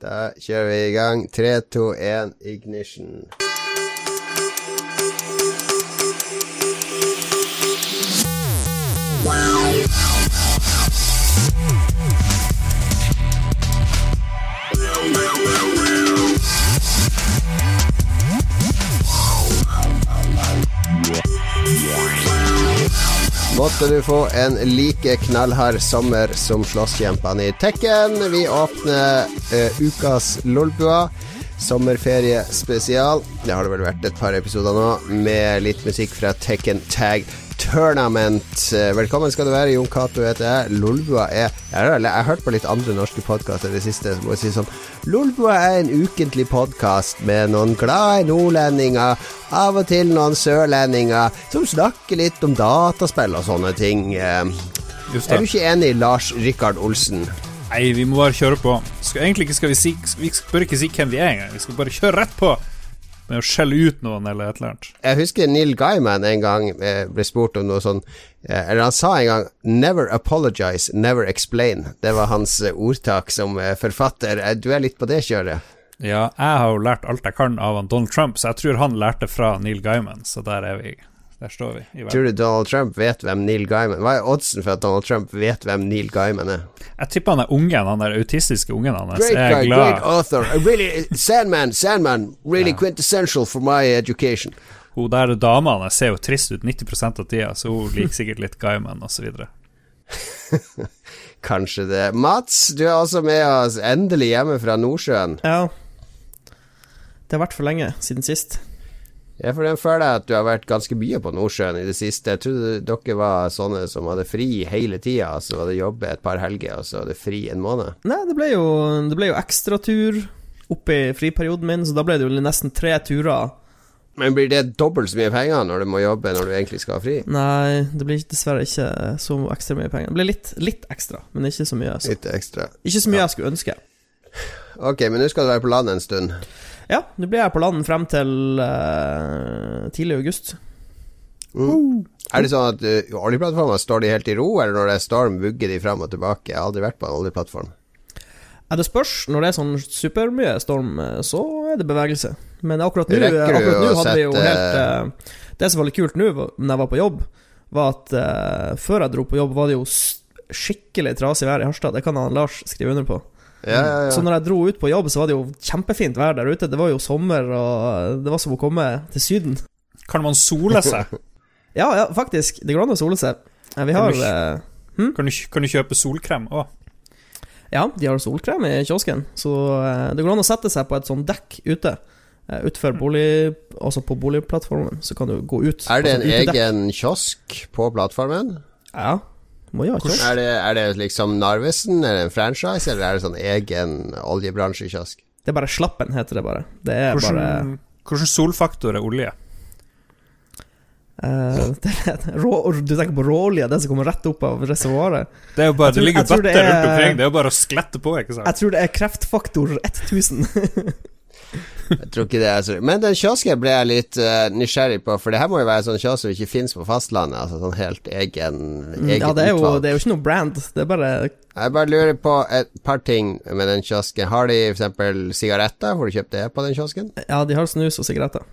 Da kjører vi i gang. 3, 2, 1, ignition. Måtte du få en like knallhard sommer som slåsskjempene i Tekken. Vi åpner uh, ukas Lolbua. Sommerferie spesial. Det har det vel vært et par episoder nå, med litt musikk fra Tekken Tag Tournament. Eh, velkommen skal du være, Jon Cato heter jeg. Lolbua er Jeg har, jeg har hørt på litt andre norske podkaster i det siste. Så må jeg si sånn Lolbua er en ukentlig podkast med noen glade nordlendinger, av og til noen sørlendinger, som snakker litt om dataspill og sånne ting. Eh, er du ikke enig, Lars Rikard Olsen? Nei, vi må bare kjøre på. Skal, egentlig skal vi si Vi bør ikke si hvem vi er engang. Vi skal bare kjøre rett på med å skjelle ut noen eller et eller annet. Jeg husker Neil Gaiman en gang eh, ble spurt om noe sånn Eller han sa en gang 'never apologize, never explain'. Det var hans ordtak som forfatter. Du er litt på det kjøret? Ja, jeg har jo lært alt jeg kan av Donald Trump, så jeg tror han lærte fra Neil Gaiman, så der er vi. Der står vi. Tror du Donald Trump vet hvem Neil Gaiman Hva er oddsen for at Donald Trump vet hvem Neil Gaiman er? Jeg tipper han er ungen, han der autistiske ungen hans. Great guy, great author. Really, Sandman, Sandman, really ja. quintessential for my education. Hun der dama hans ser jo trist ut 90% av tida, så hun liker sikkert litt Gaiman osv. Kanskje det. Mats, du er også med oss endelig hjemme fra Nordsjøen. Ja. Det har vært for lenge siden sist. Ja, for den føler jeg at du har vært ganske mye på Nordsjøen i det siste. Jeg trodde dere var sånne som hadde fri hele tida, så var det jobbe et par helger, og så var det fri en måned. Nei, det ble jo, det ble jo ekstratur opp i friperioden min, så da ble det jo nesten tre turer. Men blir det dobbelt så mye penger når du må jobbe når du egentlig skal ha fri? Nei, det blir dessverre ikke så ekstra mye penger. Det blir litt, litt ekstra, men ikke så mye. Så. Litt ekstra. Ikke så mye ja. jeg skulle ønske. Ok, men nå skal du være på land en stund. Ja, nå blir jeg på land frem til uh, tidlig august. Mm. Er det sånn at uh, oljeplattformer står de helt i ro, eller når det er storm, vugger de frem og tilbake? Jeg har aldri vært på en oljeplattform. Ja, det spørs. Når det er sånn supermye storm, eh, så er det bevegelse. Men akkurat nå, akkurat nå hadde vi jo helt uh, Det som var litt kult nå, når jeg var på jobb, var at uh, før jeg dro på jobb, var det jo skikkelig trasig vær i Harstad. Det kan han Lars skrive under på. Ja, ja, ja. Så når jeg dro ut på jobb, så var det jo kjempefint vær der ute. Det var jo sommer, og det var som å komme til Syden. Kan man sole seg? ja, ja, faktisk. Det går an å sole seg. vi har kan du, uh, hm? kan, du, kan, du, kjøpe solkrem òg? Ja, de har solkrem i kiosken. Så uh, det går an å sette seg på et sånt dekk ute. Uh, utfor bolig Altså på boligplattformen, så kan du gå ut. Er det en egen kiosk på plattformen? Ja. Må jo ha kiosk. Er det, er det liksom Narvesen, er det en franchise, eller er det sånn egen oljebransjekiosk? Det er bare Slappen, heter det bare. Det er hvordan, bare Hvilken solfaktor er olje? Uh, det, rå, du tenker på råolje, det som kommer rett opp av reservoaret? Det er jo bare, tror, det ligger bøtter rundt omkring, det er jo bare å sklette på, ikke sant? Jeg tror det er kreftfaktor 1000. Jeg tror ikke det er så Men den kiosken ble jeg litt uh, nysgjerrig på, for det her må jo være sånn kiosk som ikke fins på fastlandet. Altså sånn helt egen eget Ja, det er, jo, det er, jo, ikke noe brand, det er bare Jeg bare lurer på et par ting med den kiosken. Har de f.eks. sigaretter? Får du kjøpt det på den kiosken? Ja, de har snus og sigaretter.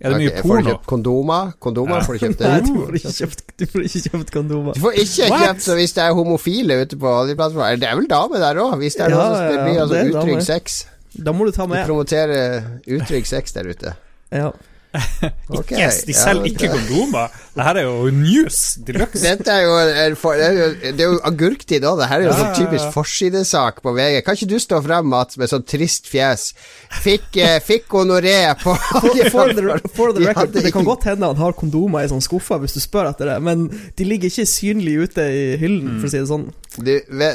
Er det mye okay, porno? Får du kjøpt kondomer? Kondomer, ja. får du kjøpt det? Nei, du får ikke kjøpt, du får ikke kjøpt kondomer. Du får ikke What? kjøpt så hvis det er homofile ute på oljeplattformen. Det er vel damer der òg, hvis det er ja, noe som blir altså utrygg sex. Da må du ta med. Du promoterer utrygg sex der ute. Ja. Okay, yes, de selger ja, ikke kondomer. Det her er jo news de luxe. Dette er jo, er for, det er jo, det er jo agurktid òg. Det her er jo ja, sånn typisk ja, forsidesak på VG. Kan ikke du stå frem, Mats, med sånn trist fjes? Fikk, eh, fikk honoré på for, for, the, for the record, Det kan godt hende han har kondomer i sånn skuffer, hvis du spør etter det, men de ligger ikke synlig ute i hyllen, for å si det sånn. Du,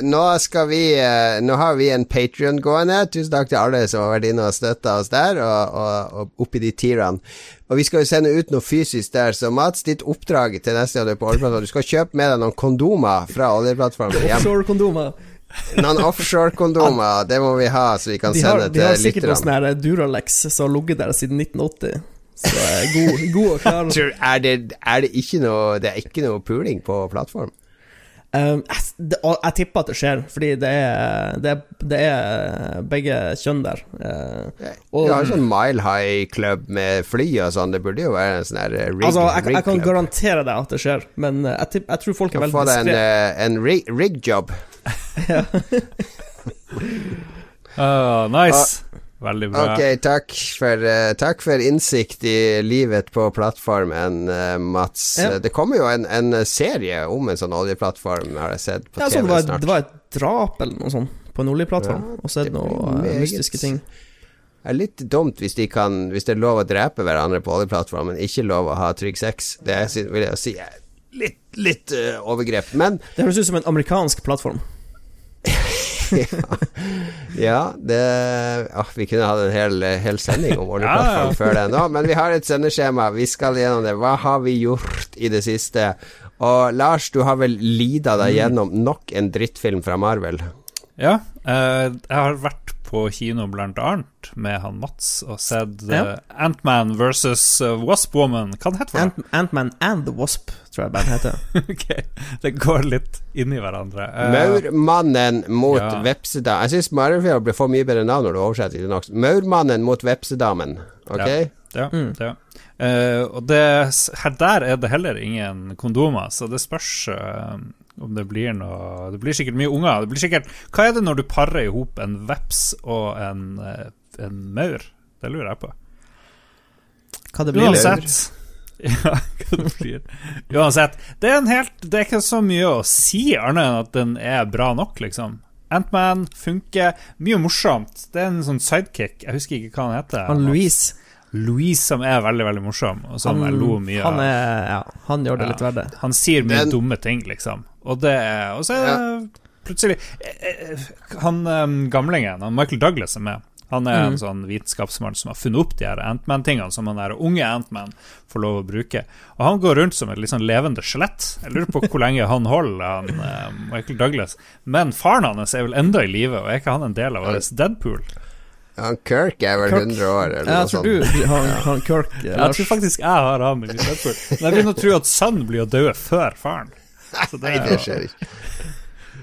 nå skal vi eh, Nå har vi en Patrion gående. Tusen takk til alle som har vært inne og støtta oss der, og, og, og oppi de tirene. Og vi skal jo sende ut noe fysisk der, så Mats, ditt oppdrag til neste gang du er på oljeplattformen Du skal kjøpe med deg noen kondomer fra oljeplattformen hjem. Offshore-kondomer. Noen offshore-kondomer, det må vi ha, så vi kan de har, sende til lytterne. De har sikkert noen sånn her Duralex som har ligget der siden 1980. Så er god, god og klar. er, det, er det ikke noe Det er ikke noe puling på plattform? Um, jeg, jeg tipper at det skjer, fordi det er, det er, det er begge kjønn der. Uh, og, ja, sånn Mile High Club med fly og sånn, det burde jo være en sånn her uh, rig, altså, jeg, jeg kan garantere deg at det skjer, men uh, jeg, tipp, jeg, tror folk er veldig diskré. Få deg en, en rig, rig uh, nice. Veldig bra. Ok, takk for, uh, takk for, innsikt i livet på plattformen, uh, Mats. Ja. Det kommer jo en, en, serie om en sånn oljeplattform, har jeg sett på ja, TV sånn, det var, snart. Det var et drap eller noe sånt på en oljeplattform, ja, og sett noen uh, mystiske ting. Det er litt dumt hvis, de kan, hvis det er lov å drepe hverandre på oljeplattformen, men ikke lov å ha trygg sex. Det er, vil jeg si litt, litt uh, overgrep, men Det høres ut som en amerikansk plattform. ja. ja, det å, Vi kunne hatt en hel, hel sending om oljeplattform ja, før det nå, men vi har et sendeskjema. Vi skal gjennom det. Hva har vi gjort i det siste? Og Lars, du har vel lida deg mm. gjennom nok en drittfilm fra Marvel? Ja, uh, jeg har vært på kino blant annet med han Mats og sett ja. uh, Antman versus uh, Wasp Woman. Hva den heter det? Antman and the Wasp, tror jeg bare heter. ok, det går litt inn i hverandre. Uh, Maurmannen mot ja. vepsedamen. Jeg syns Marifjord blir for mye bedre navn når du oversetter til norsk. Maurmannen mot vepsedamen, ok? Ja, ja. Mm. ja. Uh, og det, her der er det heller ingen kondomer, så det spørs uh, om det blir noe Det blir sikkert mye unger. Det blir sikkert Hva er det når du parer i hop en veps og en, eh, en maur? Det lurer jeg på. Hva det blir Uansett. Ja, hva det blir. Uansett. Det er, en helt, det er ikke så mye å si annet enn at den er bra nok, liksom. Antman funker. Mye morsomt. Det er en sånn sidekick. Jeg husker ikke hva han heter. Han Louise. Louise, som er veldig veldig morsom, og som han, jeg lo mye av. Han, ja, han gjør det ja, litt verre. Han sier mye Den, dumme ting, liksom. Og, det, og så er det ja. plutselig eh, eh, Han um, gamlingen, han Michael Douglas, er med. Han er mm. en sånn vitenskapsmann som har funnet opp de her Antman-tingene som han der unge Antman får lov å bruke. Og han går rundt som et litt sånn levende skjelett. Jeg lurer på hvor lenge han holder, han Michael Douglas. Men faren hans er vel enda i live, og er ikke han en del av vår Deadpool? Han Kirk er vel Kirk. 100 år, eller jeg noe sånt. Du han, han Kirk. Jeg tror faktisk jeg har han i Deadpool. Men jeg begynner å tro at sønnen blir å dø før faren. Det Nei, det skjer ikke.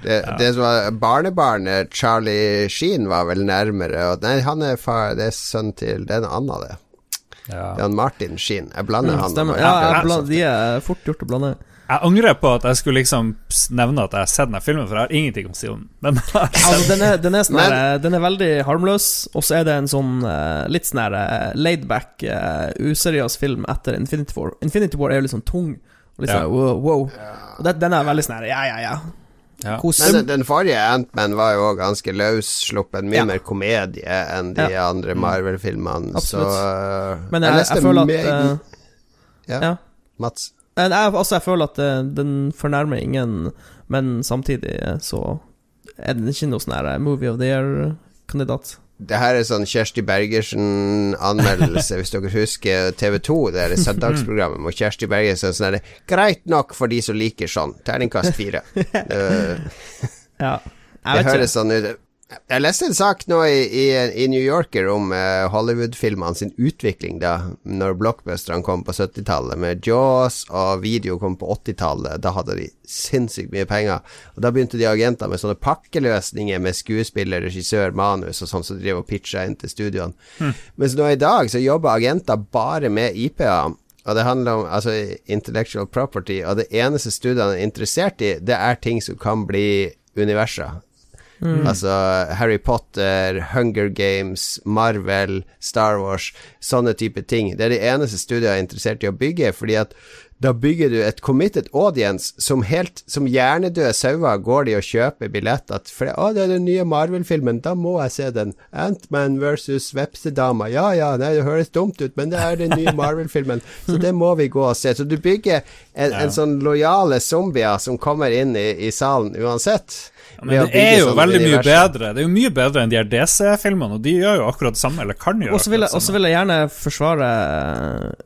Det, ja. det, som var Barnebarnet Charlie Sheen var vel nærmere. Og nei, han er far Det er sønnen til Det er en annen, det. Ja. Det er han Martin Sheen. Jeg blander mm, han Ja, jeg blander, de er fort gjort å blande. Jeg angrer på at jeg skulle liksom nevne at jeg har sett denne filmen, for jeg har ingenting å si om den. altså, den, er, den, er sånn den, er, veldig harmløs, og så er det en sånn uh, litt sånn uh, laidback, uh, useriøs film etter Infinity War. Infinity War er jo litt sånn tung. Og litt sånn ja. wow. wow. Og det, den er veldig sånn ja, ja, ja. Ja. Men den forrige Antman var jo òg ganske løssluppen. Mye ja. mer komedie enn de ja. andre Marvel-filmene. Så Men jeg, jeg, jeg føler at uh, ja. Mats? Jeg, altså, jeg føler at uh, den fornærmer ingen, men samtidig så er den ikke noe sånn her Movie of the Year-kandidat. Det her er sånn Kjersti Bergersen-anmeldelse, hvis dere husker TV2, det er søndagsprogrammet med Kjersti Bergersen. Sånn er det greit nok for de som liker sånn. Terningkast fire. uh, ja. det høres sånn ut. Jeg leste en sak nå i, i, i New Yorker om uh, Hollywood-filmene sin utvikling da Når blockbusterne kom på 70-tallet, med Jaws og video kom på 80-tallet. Da hadde de sinnssykt mye penger. Og Da begynte de agenter med sånne pakkeløsninger med skuespiller, regissør, manus og sånn som driver og pitcha inn til studioene. Hmm. Mens nå i dag så jobber agenter bare med IP-er. Og det handler om altså, intellectual property, og det eneste studiene er interessert i, det er ting som kan bli universer. Mm. Altså Harry Potter, Hunger Games, Marvel, Star Wars, sånne type ting. Det er det eneste studiet er interessert i å bygge, fordi at da bygger du et committed audience som helt Som hjernedøde sauer går de og kjøper billetter For å, det er den nye Marvel-filmen, da må jeg se den. Antman versus Vepsedama. Ja ja, nei, det høres dumt ut, men det er den nye Marvel-filmen, så det må vi gå og se. Så du bygger en, en sånn lojale zombier som kommer inn i, i salen uansett. Men det er jo veldig mye bedre. Det er jo mye bedre enn de her DC-filmene, og de gjør jo akkurat det samme, eller kan gjøre Og så vil, vil, jeg gjerne forsvare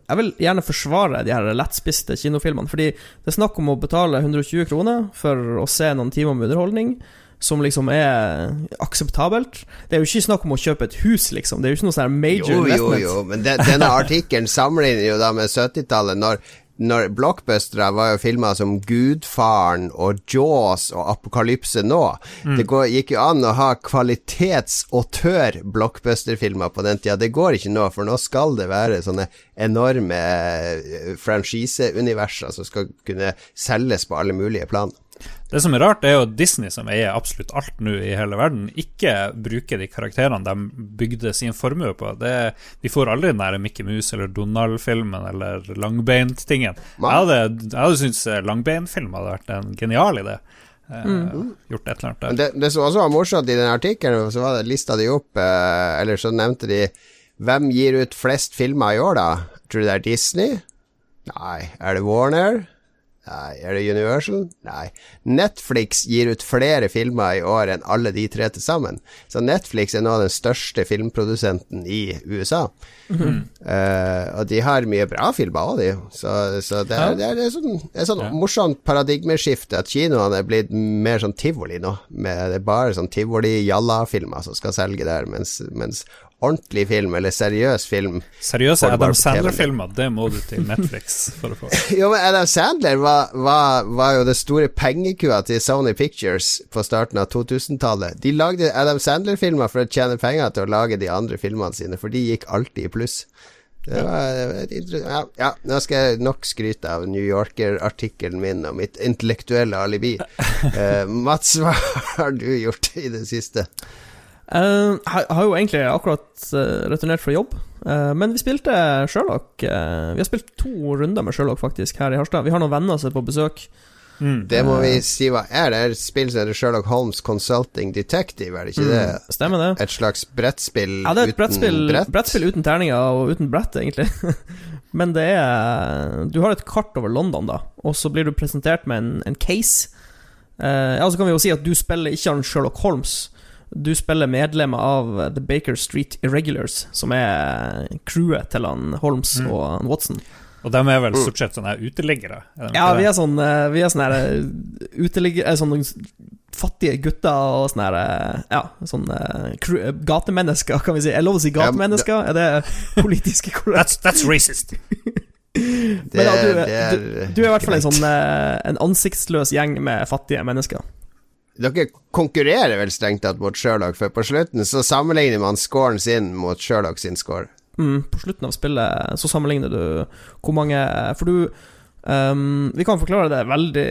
Jeg vil gjerne forsvare de her lettspiste kinofilmene, fordi det er snakk om å betale 120 kroner for å se noen timer med underholdning som liksom er akseptabelt. Det er jo ikke snakk om å kjøpe et hus, liksom. Det er jo ikke noe sånn major jo, investment. Jo, jo, men de, denne artikkelen sammenligner jo da med 70-tallet, når når blockbustere var jo filmer som Gudfaren og Jaws og Apokalypse nå. Mm. Det går, gikk jo an å ha kvalitetsåttør-blockbuster-filmer blockbusterfilmer på den tida. Det går ikke nå, for nå skal det være sånne enorme eh, franchiseuniverser som skal kunne selges på alle mulige plan. Det som er rart, er jo Disney, som eier absolutt alt nå i hele verden, ikke bruker de karakterene de bygde sin formue på. Det, vi får aldri den der Mickey Mouse eller Donald-filmen eller Langbeint-tingen. Jeg hadde, jeg hadde syntes Langbeint-film hadde vært en genial idé. Eh, mm. Gjort et eller annet der. Det, det som også var morsomt i den artikkelen, så var det lista de opp, eh, eller så nevnte de hvem gir ut flest filmer i år, da? Tror du det er Disney? Nei. Er det Warner? Nei. Er det Universal? Nei. Netflix gir ut flere filmer i år enn alle de tre til sammen. Så Netflix er nå den største filmprodusenten i USA. Mm -hmm. uh, og de har mye bra filmer òg, de. Så, så, det er, det er, det er sånn, et sånn ja. morsomt paradigmeskifte at kinoene er blitt mer sånn tivoli nå. Med, det er bare sånn tivoli-jalla-filmer som skal selge der, mens, mens ordentlig film, eller seriøs film Seriøse Adam Sandler-filmer, det må du til Netflix for å få. jo, men Adam Sandler var, var, var jo det store pengekua til Sony Pictures på starten av 2000-tallet. De lagde Adam Sandler-filmer for å tjene penger til å lage de andre filmene sine, for de gikk alltid i pluss. Det var, ja, ja, nå skal jeg nok skryte av New Yorker-artikkelen min og mitt intellektuelle alibi. uh, Mats, hva har du gjort i det siste? Uh, har jo egentlig akkurat uh, returnert fra jobb, uh, men vi spilte Sherlock. vi har spilt to runder med Sherlock faktisk her i Harstad. Vi har noen venner som er på besøk. Mm. Det må vi si hva er. Det er et spill som heter Sherlock Holmes Consulting Detective, er det ikke mm. det? Stemmer det. Et slags brettspill ja, det er et brettspill, brett? brettspill uten terninger og uten brett, egentlig. men det er Du har et kart over London, da, og så blir du presentert med en, en case. ja, så kan vi jo si at du spiller ikke han Sherlock Holmes. Du spiller medlemmer av The Baker Street Irregulars, som er crewet til han Holmes mm. og Watson. Og de er vel mm. stort sett sånne uteliggere? Ja, vi er sånn eh, Vi er sånne eh, uteliggere eh, Sånne fattige gutter og sånne Ja, sånne gatemennesker, kan vi si. Er lov å si gatemennesker? Er det politisk korrekt? That's, that's racist. Men ja, du, du, du, er i hvert fall en sånn En ansiktsløs gjeng med fattige mennesker. Dere konkurrerer vel strengt tatt mot Sherlock, for på slutten så sammenligner man scoren sin mot Sherlock sin score. Mm, på slutten av spillet så sammenligner du hvor mange For du um, Vi kan forklare det veldig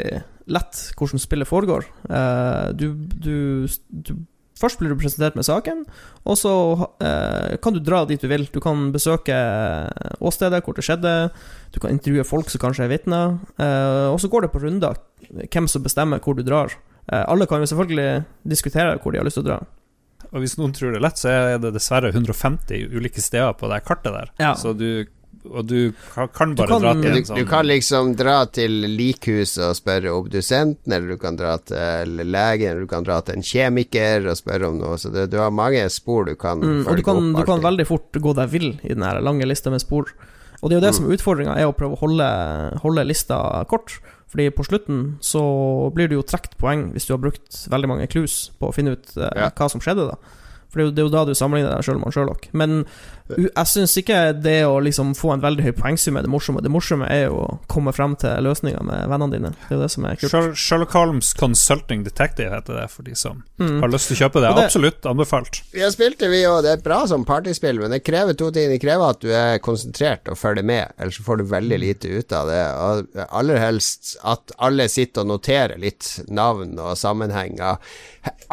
lett hvordan spillet foregår. Uh, du, du, du, Først blir du presentert med saken, og så uh, kan du dra dit du vil. Du kan besøke åstedet hvor det skjedde, du kan intervjue folk som kanskje er vitner, uh, og så går det på runder hvem som bestemmer hvor du drar. Eh, alle kan jo selvfølgelig diskutere hvor de har lyst til å dra. Og hvis noen tror det er lett, så er det dessverre 150 ulike steder på det kartet der. Ja. Så du og du kan bare du kan, dra til en sånn Du kan liksom dra til likhuset og spørre obdusenten, eller du kan dra til legen, eller du kan dra til en kjemiker og spørre om noe. Så det, du har mange spor du kan mm, følge du kan, opp. Du kan veldig fort gå deg vill i den lange lista med spor. Og det er jo det mm. som er utfordringa, er å prøve å holde, holde lista kort. Fordi på slutten så blir du jo trukket poeng hvis du har brukt veldig mange clues på å finne ut eh, ja. hva som skjedde, da. For det er jo da du sammenligner deg sjøl med Sherlock. Men jeg syns ikke det å liksom få en veldig høy poengsum er det morsomme. Det morsomme er jo å komme frem til løsninger med vennene dine. Det er jo det som er kult. Sherlock Holmes Consulting Detective heter det for de som mm. har lyst til å kjøpe det. det Absolutt anbefalt. Vi har spilt det, vi òg. Det er bra som partyspill, men det krever to ting. Det krever at du er konsentrert og følger med, ellers får du veldig lite ut av det. Og aller helst at alle sitter og noterer litt navn og sammenhenger.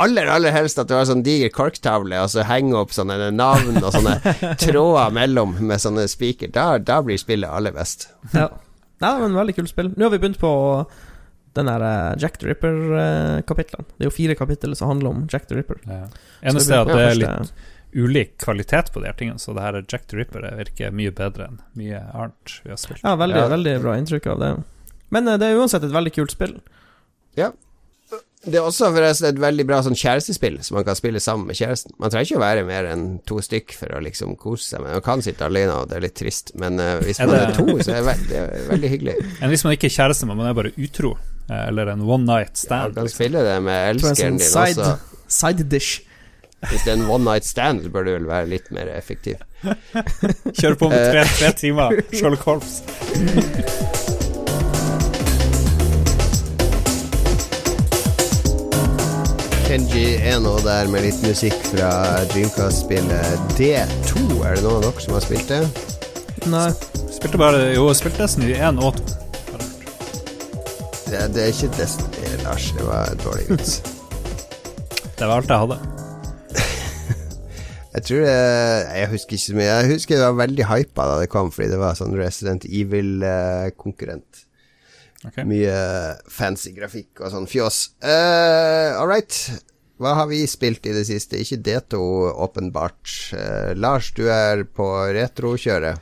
Aller, aller helst at du har sånn diger korktavle, og så henger opp sånne navn og sånne tråder mellom med sånne spiker. Da, da, blir spillet aller best. ja. ja, men veldig kult spill. Nå har vi begynt på den der eh, Jack the Ripper-kapitlene. Det er jo fire kapitler som handler om Jack the Ripper. Ja. Eneste er at det er litt ulik kvalitet på de her tingene, så det her Jack the Ripper virker mye bedre enn mye annet vi har spilt. Ja, veldig, ja. veldig bra inntrykk av det. Men eh, det er uansett et veldig kult spill. Ja, det er også forresten et veldig bra sånn kjærestespill som man kan spille sammen med kjæresten. Man trenger ikke å være mer enn to stykk for å liksom kose seg, men man kan sitte alene, og det er litt trist. Men uh, hvis er man det... er to, så er det, veldig, er veldig hyggelig. Enn hvis man ikke er kjæreste, men man er bare utro, eh, eller en one night stand Ja, man kan spille det med elskeren din side, også. Side dish. Hvis det er en one night stand, så bør du vel være litt mer effektiv. Kjøre på med tre, tre timer Sherlock Holmes. Kenji Eno der med litt musikk fra Dreamcast-spillet D2. Er det noen av dere som har spilt det? Nei. Spilte bare Jo, spilte Destiny i én og to. Det, det er ikke Destiny, Lars. Det var dårlig vits. Det var alt jeg hadde. Jeg tror det, Jeg husker ikke så mye. Jeg husker det var veldig hypa da det kom, fordi det var sånn Resident Evil-konkurrent. Okay. Mye fancy grafikk og sånn fjås. Uh, All right. Hva har vi spilt i det siste? Ikke D2, åpenbart. Uh, Lars, du er på retrokjøret.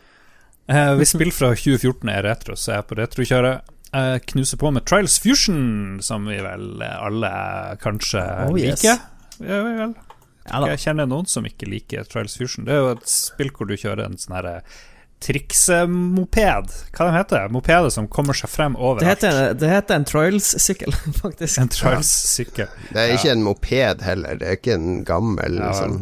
Uh, hvis spill fra 2014 er retro, så er jeg på retrokjøret. Jeg knuser på med Trials Fusion, som vi vel alle kanskje Oh, yes. liker. Ja, vel. Ja. Jeg kjenner noen som ikke liker Trials Fusion. Det er jo et spill hvor du kjører en sånn herre triksemoped. Hva den heter Mopedet som kommer seg frem Det heter, det heter en Trials-sykkel, faktisk. En Trials-sykkel. Det er ikke en moped heller. Det er ikke en gammel Ja, sånn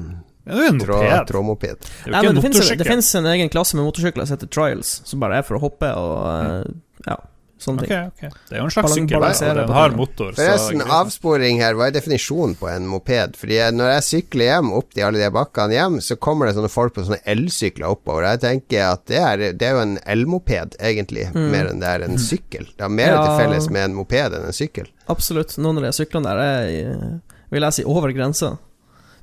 Det er jo en trå, moped. trådmoped. Det Nei, det en finnes, det finnes en egen klasse med motorsykler som heter Trials, som bare er for å hoppe og eh, ja, sånne ting. Okay. ok. Det er jo en slags sykkel, og den har motor. Forresten, avsporing her. Hva er definisjonen på en moped? Fordi når jeg sykler hjem opp de alle de bakkene hjem, så kommer det sånne folk på sånne elsykler oppover. Jeg tenker at det er, det er jo en elmoped, egentlig, mer enn det er en sykkel. Det har mer Ja. til felles med en moped enn en sykkel. Absolutt. Noen av de syklene der er, vil jeg si, over grensa.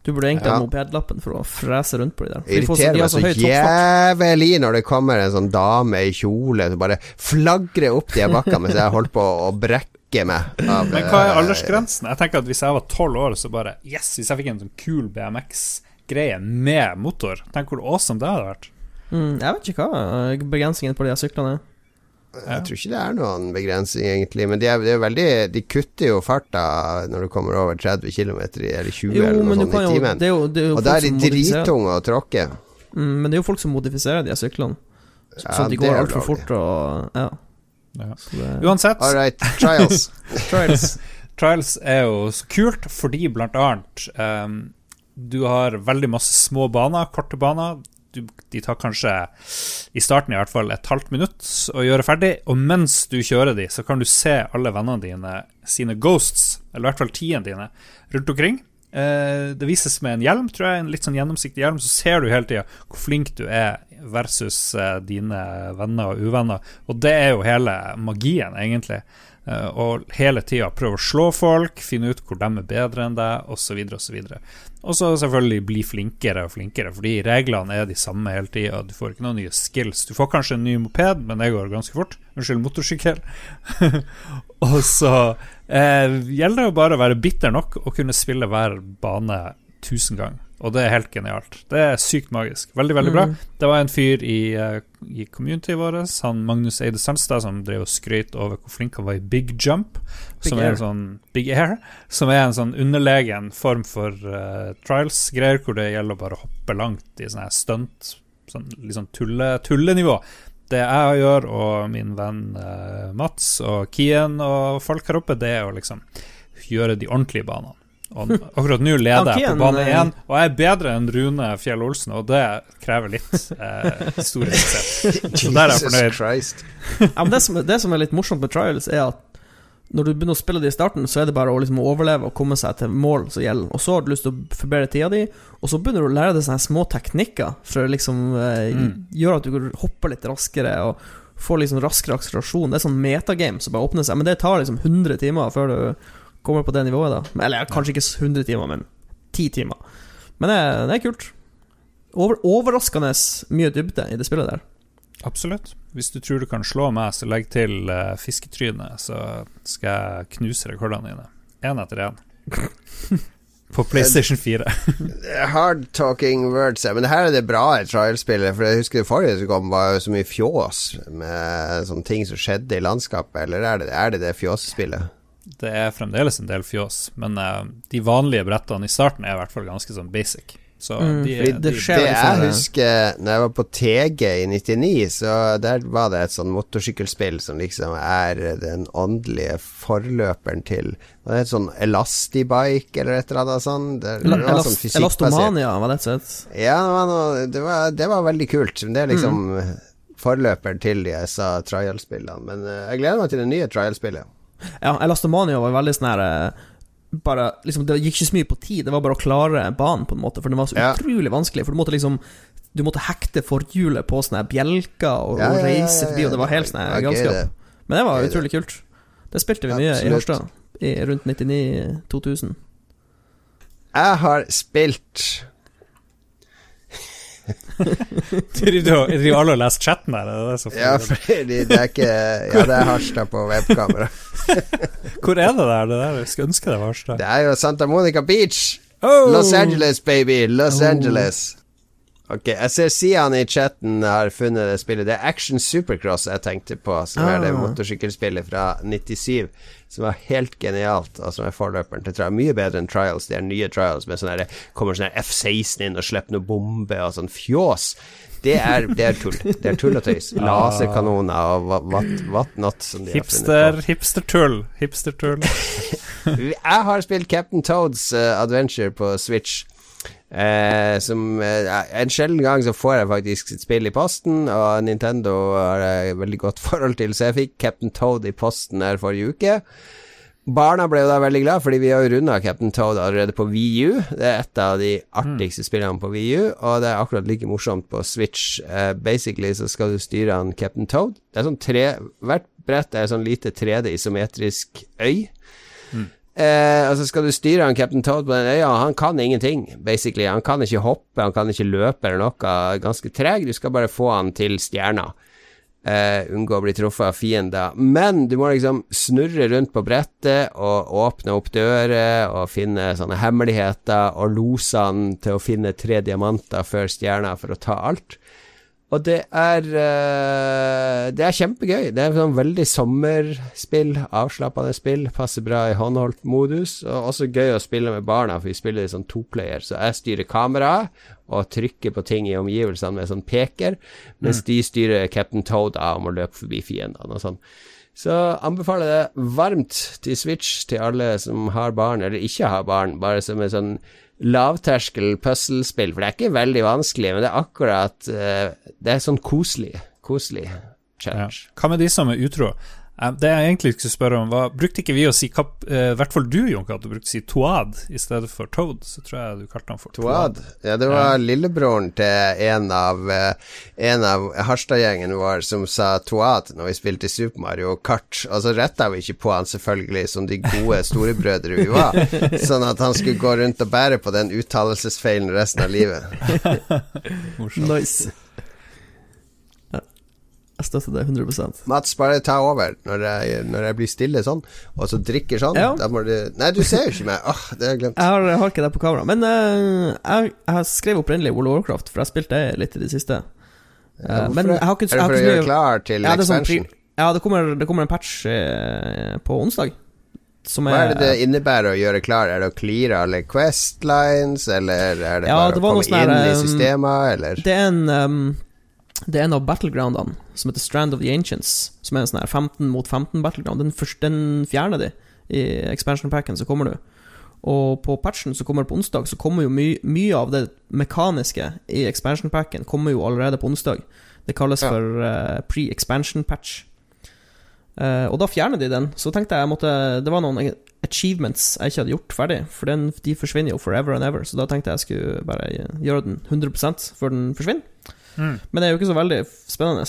Du burde egentlig Ja. ha mopedlappen for å frese rundt på de der. Det de irriterer meg så, så jævlig når det kommer en sånn dame i kjole som bare flagrer opp de bakkene mens jeg holder på å brekke meg av Men hva er eh, aldersgrensen? Jeg tenker at Hvis jeg var tolv år, så bare Yes, hvis jeg fikk en sånn kul BMX-greie med motor Tenk hvor awesome det hadde vært. Mm, jeg vet ikke hva eh, begrensningen på de syklene er. Jeg tror ikke det er noen begrensning, egentlig. Men de, er, de, er veldig, de kutter jo farta når du kommer over 30 km eller 20 Jo, eller noe sånt i timen. Det er jo, det er jo Og da er de drittunge å tråkke. mm, Men det er jo folk som modifiserer de syklene. Så- Ja, så de går altfor fort og Ja. Ja. Det, Uansett, All right, trials. Trials. Trials er jo så kult fordi blant annet um, du har veldig masse små baner, korte baner. Du, de tar kanskje, i starten i hvert fall, et halvt minutt å gjøre ferdig. Og mens du kjører de, så kan du se alle vennene dine sine ghosts, eller i hvert fall tiende dine, rundt omkring. Eh, det vises med en hjelm, tror jeg, en litt sånn gjennomsiktig hjelm, så ser du hele tida hvor flink du er versus eh, dine venner og uvenner. Og det er jo hele magien, egentlig. Eh, og hele tida prøve å slå folk, finne ut hvor de er bedre enn deg, osv., osv. Og så selvfølgelig bli flinkere og flinkere, fordi reglene er de samme hele tida. Du får ikke noen nye skills. Du får kanskje en ny moped, men det går ganske fort. Unnskyld, motorsykkel. og så eh, gjelder det jo bare å være bitter nok og kunne spille hver bane tusen ganger. Og det er helt genialt. Det er sykt magisk. Veldig, veldig bra. Det var en fyr i, eh, i communityet vårt, han Magnus Eide Sandstad, som drev og skrøt over hvor flink han var i Big Jump, Big som er Air. en sånn Big Air, som er en sånn underlegen form for uh, trials-greier, hvor det gjelder å bare hoppe langt i sånne stunt, sånn sånn tulle, tullenivå. Det jeg gjør, og min venn uh, Mats og Kien og folk her oppe, det er å liksom gjøre de ordentlige banene. Og akkurat nå leder jeg på bane eh, én, og jeg er bedre enn Rune Fjell Olsen, og det krever litt, eh, historisk sett. Så der er jeg fornøyd. Ja, men det, som, det som er litt morsomt med Trials, er at når du begynner å spille det i starten, så er det bare å liksom overleve og komme seg til mål som gjelder. Og så har du lyst til å forbedre tida di, og så begynner du å lære deg sånne små teknikker for å liksom eh, Mm. gjøre at du hopper litt raskere og får liksom raskere akselerasjon. Det er sånn metagame som bare åpner seg, men det tar liksom 100 timer før du kommer på det nivået, da. Eller kanskje ikke 100 timer, men 10 timer. Men det, det er kult. Over, overraskende mye dybde i det spillet der. Absolutt. Hvis du tror du kan slå meg, så legg til uh, fisketryne, så skal jeg knuse rekordene dine. Én etter én. På PlayStation 4. Hard talking words, Men Men her er det bra i trial-spillet. For jeg husker det forrige som kom, var jo så mye fjås med sånne ting som skjedde i landskapet. Eller er det er det, det fjåsspillet? Det er fremdeles en del fjås, men uh, de vanlige brettene i starten er i hvert fall ganske sånn basic. Så Mm, de, fordi de, det skjer- Det liksom jeg husker Når jeg var på TG i 99, så der var det et sånn motorsykkelspill som liksom er den åndelige forløperen til Var det et sånn Elastibike eller et eller annet sånt? Det, det var sånn Elast. Elastomania, var det et sånt? Ja, det var, noe, det, var, det var veldig kult. Det er liksom Mm. forløperen til de jeg sa trial-spillene. Men eh, jeg gleder meg til det nye trial-spillet. Ja, Elastomania var veldig sånn her eh, bare, liksom, Det gikk ikke så mye på tid, det var bare å klare banen, på en måte, for den var så Ja. utrolig vanskelig. For du måtte liksom Du måtte hekte forhjulet på sånne bjelker og, Ja, og ja, reise forbi, og det var helt sånn galskap. Men det var utrolig kult. Det spilte vi mye i Absolutt. Harstad, i rundt 99-2000. Jeg har spilt driver, driver alle og leser chatten her? Er det Ja, fordi det er ikke Ja, det er Harstad på webkamera. Hvor er det der? Det der? Jeg skulle ønske det var Harstad. Det er jo Santa Monica Beach. Oh! Los Angeles, baby! Los Oh. Angeles. Ok, jeg ser Sian i chatten har funnet det spillet. Det er Action Supercross jeg tenkte på, som er det Ah. motorsykkelspillet fra 97. Som var helt genialt, og som er forløperen til Trials. Mye bedre enn Trials. De er nye Trials med sånn her Kommer sånn her F-16 inn og slipper noe bombe og sånn fjås. Det er, det er tull. Det er tull og tøys. Laserkanoner og what, what, not som de har funnet på. Hipster-tull Hipstertull. Jeg har spilt Captain Toads uh, Adventure på Switch. Eh, som eh, En sjelden gang så får jeg faktisk et spill i posten, og Nintendo har jeg veldig godt forhold til, så jeg fikk Captain Toad i posten her forrige uke. Barna ble jo da veldig glad, fordi vi har jo runda Captain Toad allerede på VU. Det er et av de artigste spillene på VU, og det er akkurat like morsomt på Switch. Eh, basically så skal du styre han Captain Toad. Det er sånn tre Hvert brett er sånn lite 3D-isometrisk øy. Eh, altså skal du styre han Captain Toad på den øya, han kan ingenting, basically. Han kan ikke hoppe, han kan ikke løpe eller noe. Ganske treg. Du skal bare få han til stjerna. Eh, unngå å bli truffet av fiender. Men du må liksom snurre rundt på brettet og åpne opp dører og finne sånne hemmeligheter og lose han til å finne tre diamanter før stjerna for å ta alt. Og det er uh, Det er kjempegøy. Det er sånn veldig sommerspill, avslappende spill. Passer bra i håndholdt modus. Og også gøy å spille med barna, for vi spiller i sånn toplayer. Så jeg styrer kameraet og trykker på ting i omgivelsene med sånn peker, mens de styrer Captain Toad av om å løpe forbi fiendene og sånn. Så anbefaler jeg det varmt til Switch til alle som har barn, eller ikke har barn, bare som en sånn lavterskel puslespill, for det er ikke veldig vanskelig, men det er akkurat eh, Det er sånn koselig. Koselig Ja. challenge. Hva med de som er utro? Eh, Det jeg egentlig skulle spørre om, var Brukte ikke vi å si kap, eh, hvert fall du, Jonka, at du brukte å si Toad i stedet for Toad. Så tror jeg du kalte han for Toad. Ja, det var lillebroren til en av uh, En av Harstad-gjengen vår som sa Toad når vi spilte Super Mario Kart, og så retta vi ikke på han selvfølgelig som de gode storebrødre vi var, sånn at han skulle gå rundt og bære på den uttalelsesfeilen resten av livet. Morsomt. Nice. Jeg støtter det 100 Mats, bare ta over når jeg, når jeg blir stille sånn, og så drikker sånn. Ja. Du Nei, du ser jo ikke meg. Åh, det har jeg glemt. Jeg har, jeg har ikke det på kamera. Men uh, jeg, jeg skrev opprinnelig World of Warcraft, for jeg spilte det litt i det siste. Eh, Ja, men jeg har ikke, Er det for å gjøre klar til ja, det er sånn expansion? ja, det kommer, det kommer en patch uh, på onsdag. Som Hva er det det innebærer å gjøre klar? Er det å cleare alle Questlines, eller er det Ja, bare det å komme sånn inn i systemet, eller? Det er en um, Det er en av battlegroundene som heter Strand of the Ancients, som er en sånn her 15 mot 15 battleground. Den, første, den fjerner de i expansion packen, så kommer du. Og på patchen som kommer på onsdag, så kommer jo my, mye av det mekaniske i expansion packen kommer jo allerede på onsdag. Det kalles Ja. for uh, pre-expansion patch. Uh, og da fjerner de den. Så tenkte jeg måtte Det var noen achievements jeg ikke hadde gjort ferdig, for den, de forsvinner jo forever and ever. Så da tenkte jeg jeg skulle bare gjøre den 100 før den forsvinner. Mm. Men det er jo ikke så veldig spennende.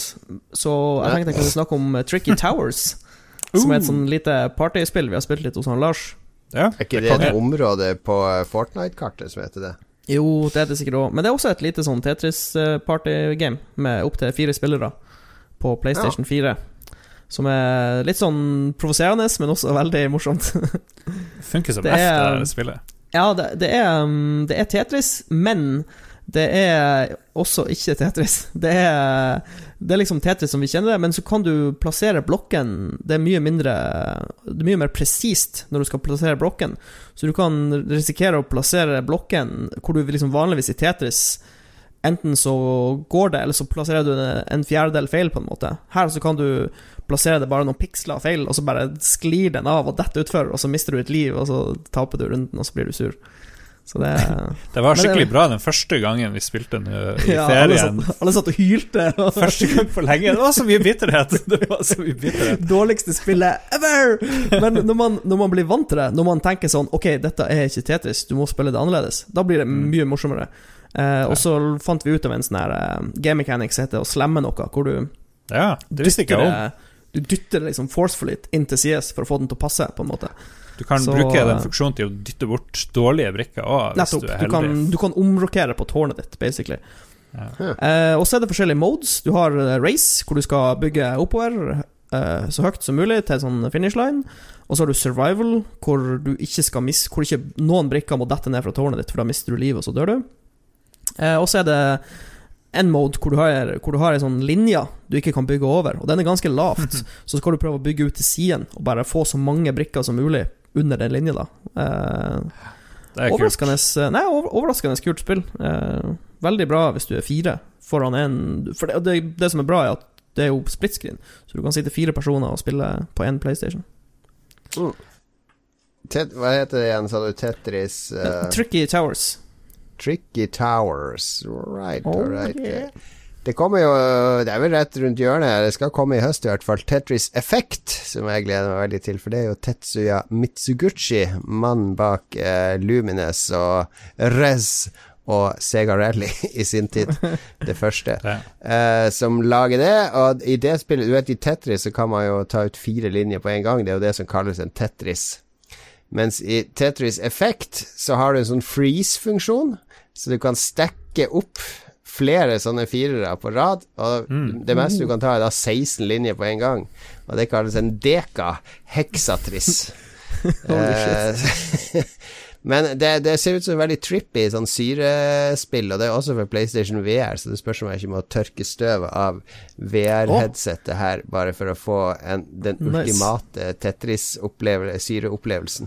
Så jeg tenkte jeg kunne snakke om eh, Tricky Towers. Som er et sånn lite partyspill vi har spilt litt hos han Lars. Ja. Er ikke det et område på eh, Fortnite-kartet som heter det? Jo, det er det sikkert òg. Men det er også et lite sånn Tetris-partygame med opptil fire spillere på PlayStation 4. Som er litt sånn provoserende, men også veldig morsomt. Funker som Det F, det er- spillet. ja, det, det, er, um, det er Tetris, men Det er også ikke Tetris. Det er, det er liksom Tetris som vi kjenner det, men så kan du plassere blokken Det er mye mindre Det er mye mer presist når du skal plassere blokken. Så du kan risikere å plassere blokken hvor du liksom vanligvis i Tetris Enten så går det, eller så plasserer du en fjerdedel feil, på en måte. Her så kan du plassere det bare noen piksler feil, og så bare sklir den av og detter utfor, og så mister du et liv, og så taper du runden, og så blir du sur. Så det Det var skikkelig det, bra den første gangen vi spilte den i ja, ferien. Alle satt, alle satt og hylte. første gang for lenge. Det var så mye bitterhet! Det var så mye bitterhet. Dårligste spillet ever! Men når man, når man, blir vant til det, når man tenker sånn Ok, dette er ikke Tetris, du må spille det annerledes, da blir det mm. mye morsommere. Uh, og så fant vi ut av en sånn her uh, game mechanics heter å slemme noe, hvor du Ja, det visste ikke jeg om. Du dytter liksom forcefully inn til sides for å få den til å passe, på en måte. Du kan så, bruke den funksjonen til å dytte bort dårlige brikker òg, hvis nettopp, du er heldig. Du kan, du kan omrokere på tårnet ditt, basically. Ja. Eh, og så er det forskjellige modes. Du har race, hvor du skal bygge oppover så høyt som mulig til sånn finish line. Og så har du survival, hvor du ikke skal mis Hvor ikke noen brikker må dette ned fra tårnet ditt, for da mister du livet, og så dør du. Eh, og så er det en mode hvor du har, hvor du har en sånn linje du ikke kan bygge over, og den er ganske lavt. så skal du prøve å bygge ut til siden og bare få så mange brikker som mulig under den linja, da. Eh, det er overraskende, kult. Nei, overraskende kult spill. Eh, veldig bra hvis du er fire foran en For det, det, det, som er bra, er at det er jo split screen, så du kan sitte fire personer og spille på én PlayStation. Mm. hva heter det igjen, sa du? Tetris uh... Tricky Towers. Tricky Towers. Right, oh, right. Yeah. Det kommer jo Det er vel rett rundt hjørnet. Det skal komme i høst i hvert fall. Tetris Effect, som jeg gleder meg veldig til. For det er jo Tetsuya Mitsuguchi, mannen bak eh, Lumines og Rez og Sega Rally i sin tid. Det første. ja. eh, som lager det. Og i det spillet Du vet, i Tetris så kan man jo ta ut fire linjer på en gang. Det er jo det som kalles en Tetris. Mens i Tetris Effect så har du en sånn freeze-funksjon så du kan stekke opp flere sånne firere på rad. Og mm. det meste du kan ta, er da 16 linjer på en gang. Og det kalles en deka hexatris. eh, men det, det, ser ut som veldig trippy sånn syrespill, og det er også for PlayStation VR, så det spørs om jeg ikke må tørke støvet av VR-headsetet her, bare for å få en, den ultimate Tetris-syreopplevelsen.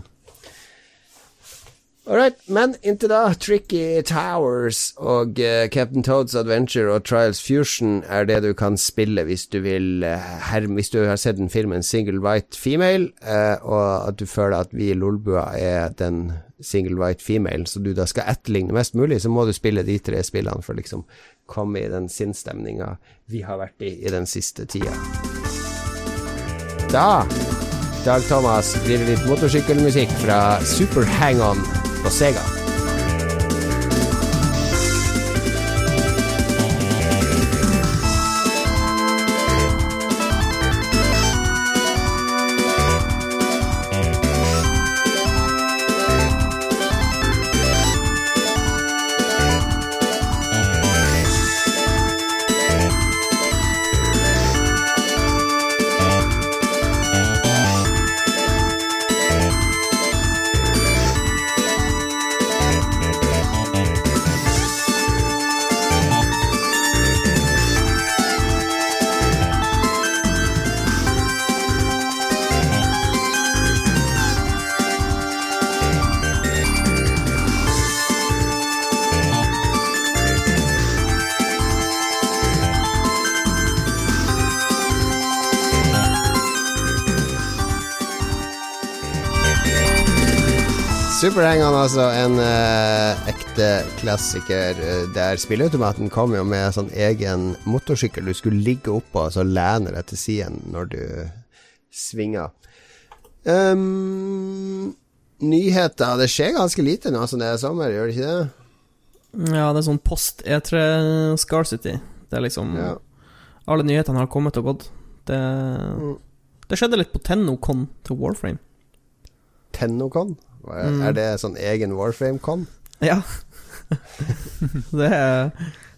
Alright, men inntil da, Tricky Towers og uh, Captain Toads Adventure og Trials Fusion er det du kan spille hvis du vil uh, her, Hvis du har sett den filmen Single White Female, uh, og at du føler at vi i Lolbua er den single white female, så du da skal etterligne mest mulig, så må du spille de tre spillene for liksom komme i den sinnsstemninga vi har vært i i den siste tida. Da Dag Thomas blir litt motorsykkelmusikk fra Super Hang-On på Sega. Superhangon, altså. En eh, ekte klassiker. Eh, der spilleautomaten kom jo med sånn egen motorsykkel du skulle ligge oppå og så lene deg til siden når du svinger. Um, nyheter. Det skjer ganske lite nå som det er sommer, gjør det ikke det? Ja, det er sånn post E3 Scarcity. Det er liksom ja. Alle nyhetene har kommet og gått. Det, mm. det skjedde litt på Tennocon til Warframe. Tennocon? Er, mm. er det sånn egen Warframe-con? Ja. det er,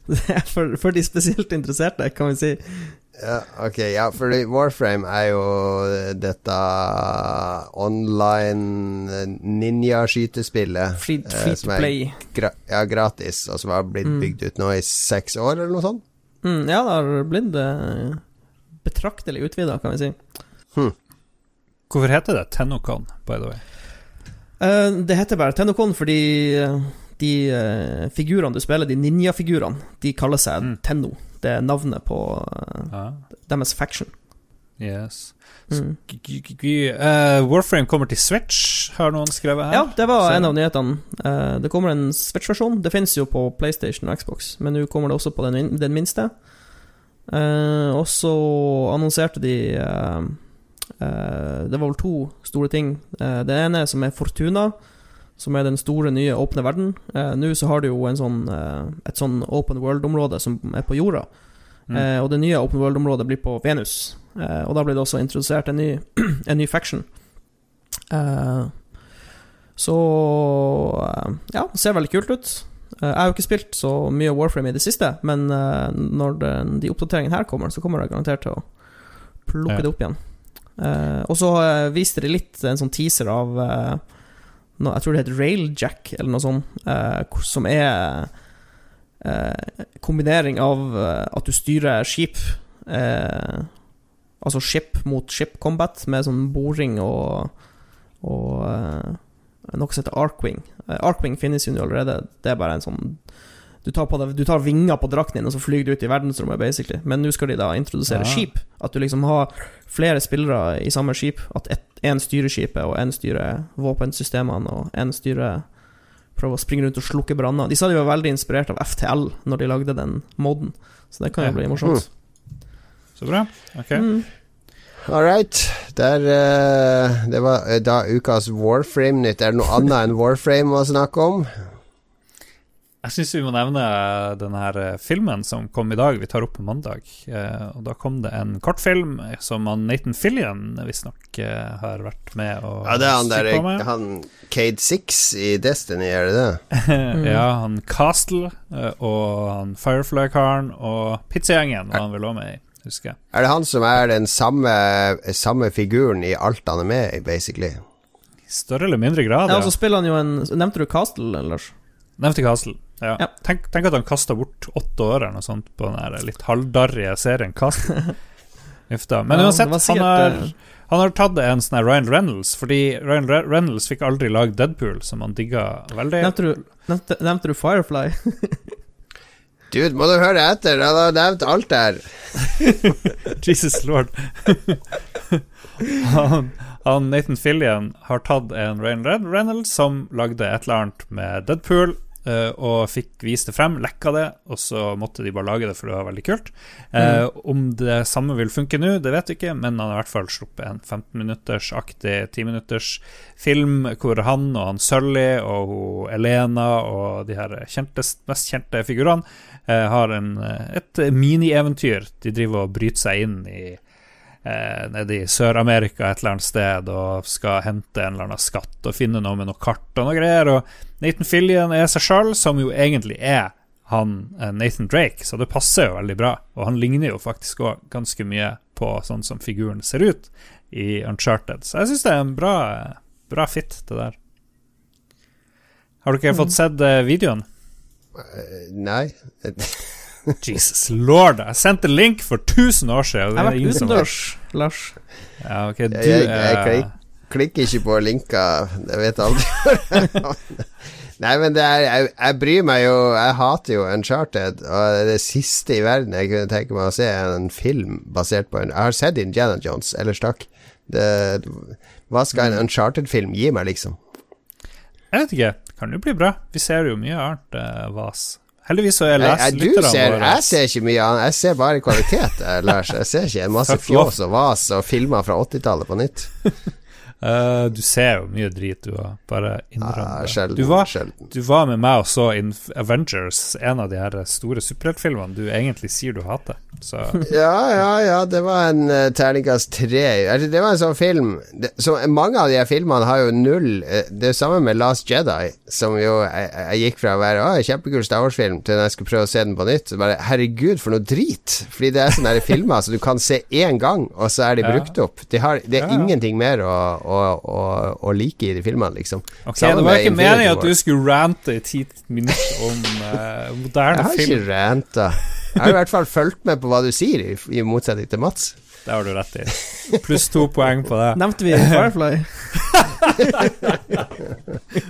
det er for, for, de spesielt interesserte, kan vi si. Ja, ok, ja, for Warframe er jo dette online ninja-skytespillet. Free, free to play. Gra ja, gratis, og som har blitt mm. bygd ut nå i seks år, eller noe sånt? Mm, ja, det har blitt uh, betraktelig utvida, kan vi si. Hm. Hvorfor heter det Tennocon, by the way? Uh, det heter bare Tennocon fordi uh, de uh, figurene du spiller, de ninja-figurene, de kaller seg mm. Tenno. Det er navnet på ah. deres faction. Yes. Mm. Warframe kommer til Switch, har noen skrevet her. Ja, det var Så. en av nyhetene. det kommer en Switch-versjon. Det finnes jo på PlayStation og Xbox, men nå kommer det også på den, den minste. og så annonserte de Eh, det var vel to store ting. Eh, det ene som er Fortuna, som er den store, nye åpne verden. Eh, nå så har du jo sånn, et sånn open world-område som er på jorda. Mm. og det nye open world-området blir på Venus. og da blir det også introdusert en ny, en ny faction. så ja, det ser veldig kult ut. Jeg har jo ikke spilt så mye Warframe i det siste, men når de oppdateringene her kommer, så kommer jeg garantert til å plukke ja. det opp igjen. Uh, og så viste de litt en sånn teaser av uh, no, Jeg tror det heter Railjack, eller noe sånt, som er kombinering av at du styrer skip Altså ship mot ship combat, med sånn boring og, og noe som heter Arkwing. Arkwing finnes jo allerede. Det er bare en sånn du tar, deg, du tar, vinger på drakten din, og så flyr du ut i verdensrommet, basically. Men nå skal de da introdusere ja. skip. At du liksom har flere spillere i samme skip. At én styrer skipet, og én styrer våpensystemene, og én styrer Prøver å springe rundt og slukke branner. De sa de var veldig inspirert av FTL når de lagde den moden, så det kan jo bli morsomt. Mm. Så bra. Ok. Mm. All right. Der, uh, det var uh, da ukas Warframe-nytt. Er det noe annet enn Warframe å snakke om? Jeg syns vi må nevne denne her eh, filmen som kom i dag. Vi tar opp på mandag. Eh, og Da kom det en kortfilm som han Nathan Fillion visstnok eh, har vært med og Ja, det er han der med. han Cade Six i Destiny, er det det? mm. ja, han Castle og han Firefly-karen og Pizzagjengen var han vel òg med i. Husker jeg. Er det han som er den samme, samme figuren i alt han er med i, basically? I større eller mindre grad, ja. ja. Og så spiller han jo en Nevnte du Castle, Lars? Nevnte Castle. Ja. ja. Tenk, tenk, at han kasta bort åtte år eller noe sånt på den litt halvdarrige serien Castle. Men ja, uansett, han har, han har tatt en sånn Ryan Reynolds, fordi Ryan Reynolds fikk aldri lagd Deadpool, som han digga veldig. Nevnte du, nevnte, nevnte du Firefly? Dude, må du høre etter? Han har nevnt alt der. Jesus lord. han, han, Nathan Fillion har tatt en Ryan Reynolds som lagde et eller annet med Deadpool og fikk vist det frem, lekka det, og så måtte de bare lage det, for det var veldig kult. Mm. Om det samme vil funke nå, det vet vi ikke, men han har i hvert fall sluppet en 15-minutters-aktig 10-minutters film hvor han og han Sully og hun Elena og de her kjente, mest kjente figurene uh, har en, et minieventyr. De driver og bryter seg inn i eh, nede i Sør-Amerika et eller annet sted og skal hente en eller annen skatt og finne noe med noe kart og noe greier. Og Nathan Fillion er seg sjøl, som jo egentlig er han eh, Nathan Drake, så det passer jo veldig bra. Og han ligner jo faktisk òg ganske mye på sånn som figuren ser ut i Uncharted. Så jeg syns det er en bra, bra fit, det der. Har dere mm. fått sett eh, videoen? Uh, nei. Jesus lord, jeg sendte link for 1000 år siden. Jeg har vært utendørs, Lars. Ja, ok, du Jeg, jeg, jeg klikker ikke på linker, jeg vet aldri. Nei, men er, jeg, jeg, bryr meg jo Jeg hater jo Uncharted, og det siste i verden jeg kunne tenke meg å se, er en film basert på en Jeg har sett Indiana Jones, ellers takk. Det, hva skal en Uncharted-film gi meg, liksom? Jeg vet ikke. Kan jo bli bra. Vi ser jo mye annet uh, vas. Heldigvis så leser lytterne våre. Jeg ser ikke mye annet, jeg ser bare kvalitet, Lars. Jeg ser ikke en masse fjås og vas og filmer fra 80-tallet på nytt. Uh, du ser jo mye drit, du òg. Bare innrøm det. Du, du, var med meg og så Avengers, en av de her store superheltfilmene du egentlig sier du hater. Så. Ja, ja, ja. Det var en uh, terningkast tre. Altså, det var en sånn film det, så Mange av de her filmene har jo null uh, Det er samme med Last Jedi, som jo jeg, jeg gikk fra å være å, kjempekul Star Wars-film til når jeg skulle prøve å se den på nytt. Bare herregud, for noe drit! Fordi det er sånne filmer så du kan se én gang, og så er de brukt opp. De har, det er ja, ja. ingenting mer å, å, å, å, like i de filmene, liksom. Ok, Det var ikke meningen at du skulle rante i ti minutter om uh, moderne film. Jeg har ikke ranta. Jeg har i hvert fall fulgt med på hva du sier, i, i motsetning til Mats. Det har du rett i. Pluss to poeng på det. Nevnte vi Firefly?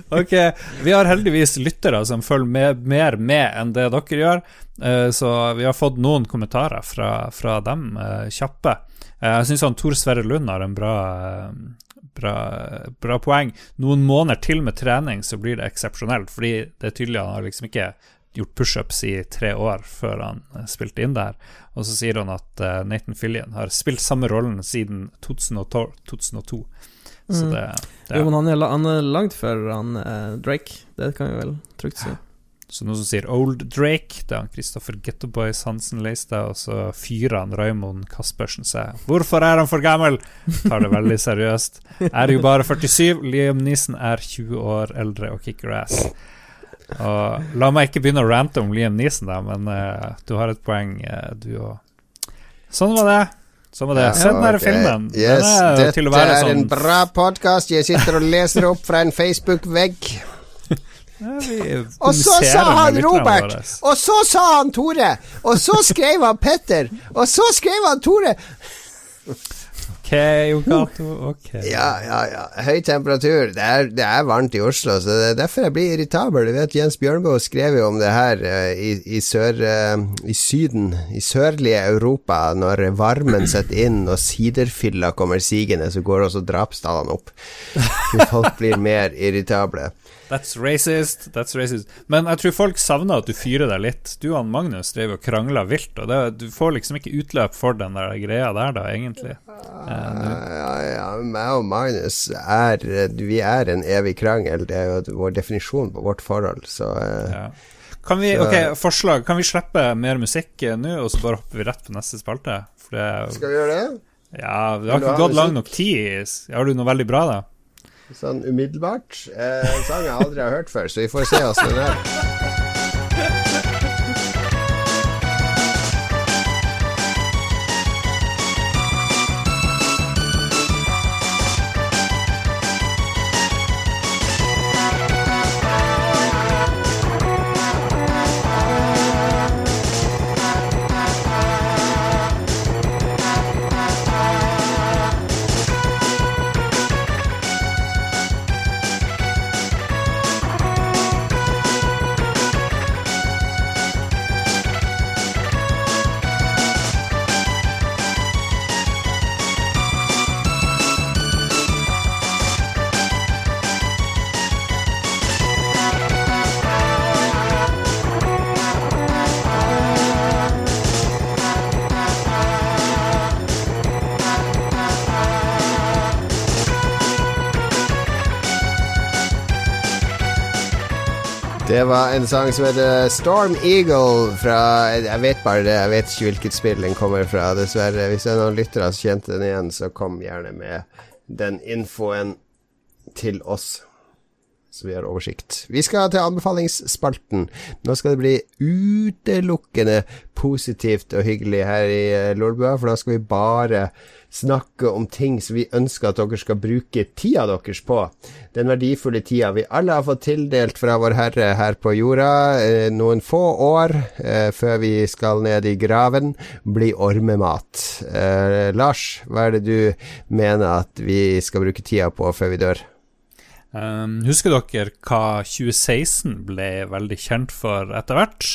ok, vi har heldigvis lyttere som følger med, mer med enn det dere gjør, uh, så vi har fått noen kommentarer fra, fra dem, uh, kjappe. Jeg syns Tor Sverre Lund har en bra, bra, bra, poeng. Noen måneder til med trening, så blir det eksepsjonelt, fordi det er tydelig han har liksom ikke gjort pushups i tre år før han uh, spilte inn der. Og så sier han at uh, Nathan Fillion har spilt samme rollen siden 2012, 2002. Så mm. det, det Jo, men han er, han er langt før han eh, Drake, det kan vi vel trygt si. Så noen som sier Old Drake, det er han Kristoffer Gettoboys Hansen Leistad, og så fyrer han Raymond Caspersen seg. 'Hvorfor er han for gammel?' Tar det veldig seriøst. Er jo bare 47, Liam Neeson er 20 år eldre og kicker ass. Og la meg ikke begynne å rante om Liam Neeson, da, men uh, du har et poeng, uh, du òg. Sånn var det. Sånn var det. Se den der filmen. Yes, dette er sånn en bra podkast. Jeg sitter og leser opp fra en Facebook-vegg. og så sa han Robert! Og så sa han Tore! Og så skrev han Petter! Og så skrev han Tore! Ok, Yogato, ok. Ja, ja, ja. Høy temperatur. Det er, det er, varmt i Oslo, så det er derfor jeg blir irritabel. Du vet, Jens Bjørnboe skrev jo om det her uh, i, i, sør, uh, i Syden, i sørlige Europa, når varmen setter inn og siderfylla kommer sigende, så går også drapstallene opp. Folk blir mer irritable. That's racist, that's racist. Men jeg tror folk savner at du fyrer deg litt. Du og Magnus drev og krangla vilt, og det, du får liksom ikke utløp for den der greia der, da, egentlig. Uh, ja, ja, meg og Magnus er Vi er en evig krangel. Det er jo vår definisjon på vårt forhold, så uh, ja. Kan vi, ok, forslag. Kan vi slippe mer musikk uh, nå, og så bare hopper vi rett på neste spalte? Det, Skal vi gjøre det? Ja, det har ikke gått lang nok tid. Har du noe veldig bra, da? Sånn umiddelbart. Eh, en sang jeg aldri har hørt før, så vi får se åssen den er. En sang som heter Storm Eagle fra Jeg vet bare det, jeg vet ikke hvilket spill den kommer fra, dessverre. Hvis det er noen lyttere som kjente den igjen, så kom gjerne med den infoen til oss så vi har oversikt. Vi skal til anbefalingsspalten. Nå skal det bli utelukkende positivt og hyggelig her i eh, Lolbua, for da skal vi bare snakke om ting som vi ønsker at dere skal bruke tida deres på. Den verdifulle tida vi alle har fått tildelt fra Vår Herre her på jorda. Eh, noen få år eh, før vi skal ned i graven, bli ormemat. Lars, hva er det du mener at vi skal bruke tida på før vi dør? Um, husker dere hva 2016 ble veldig kjent for etter hvert?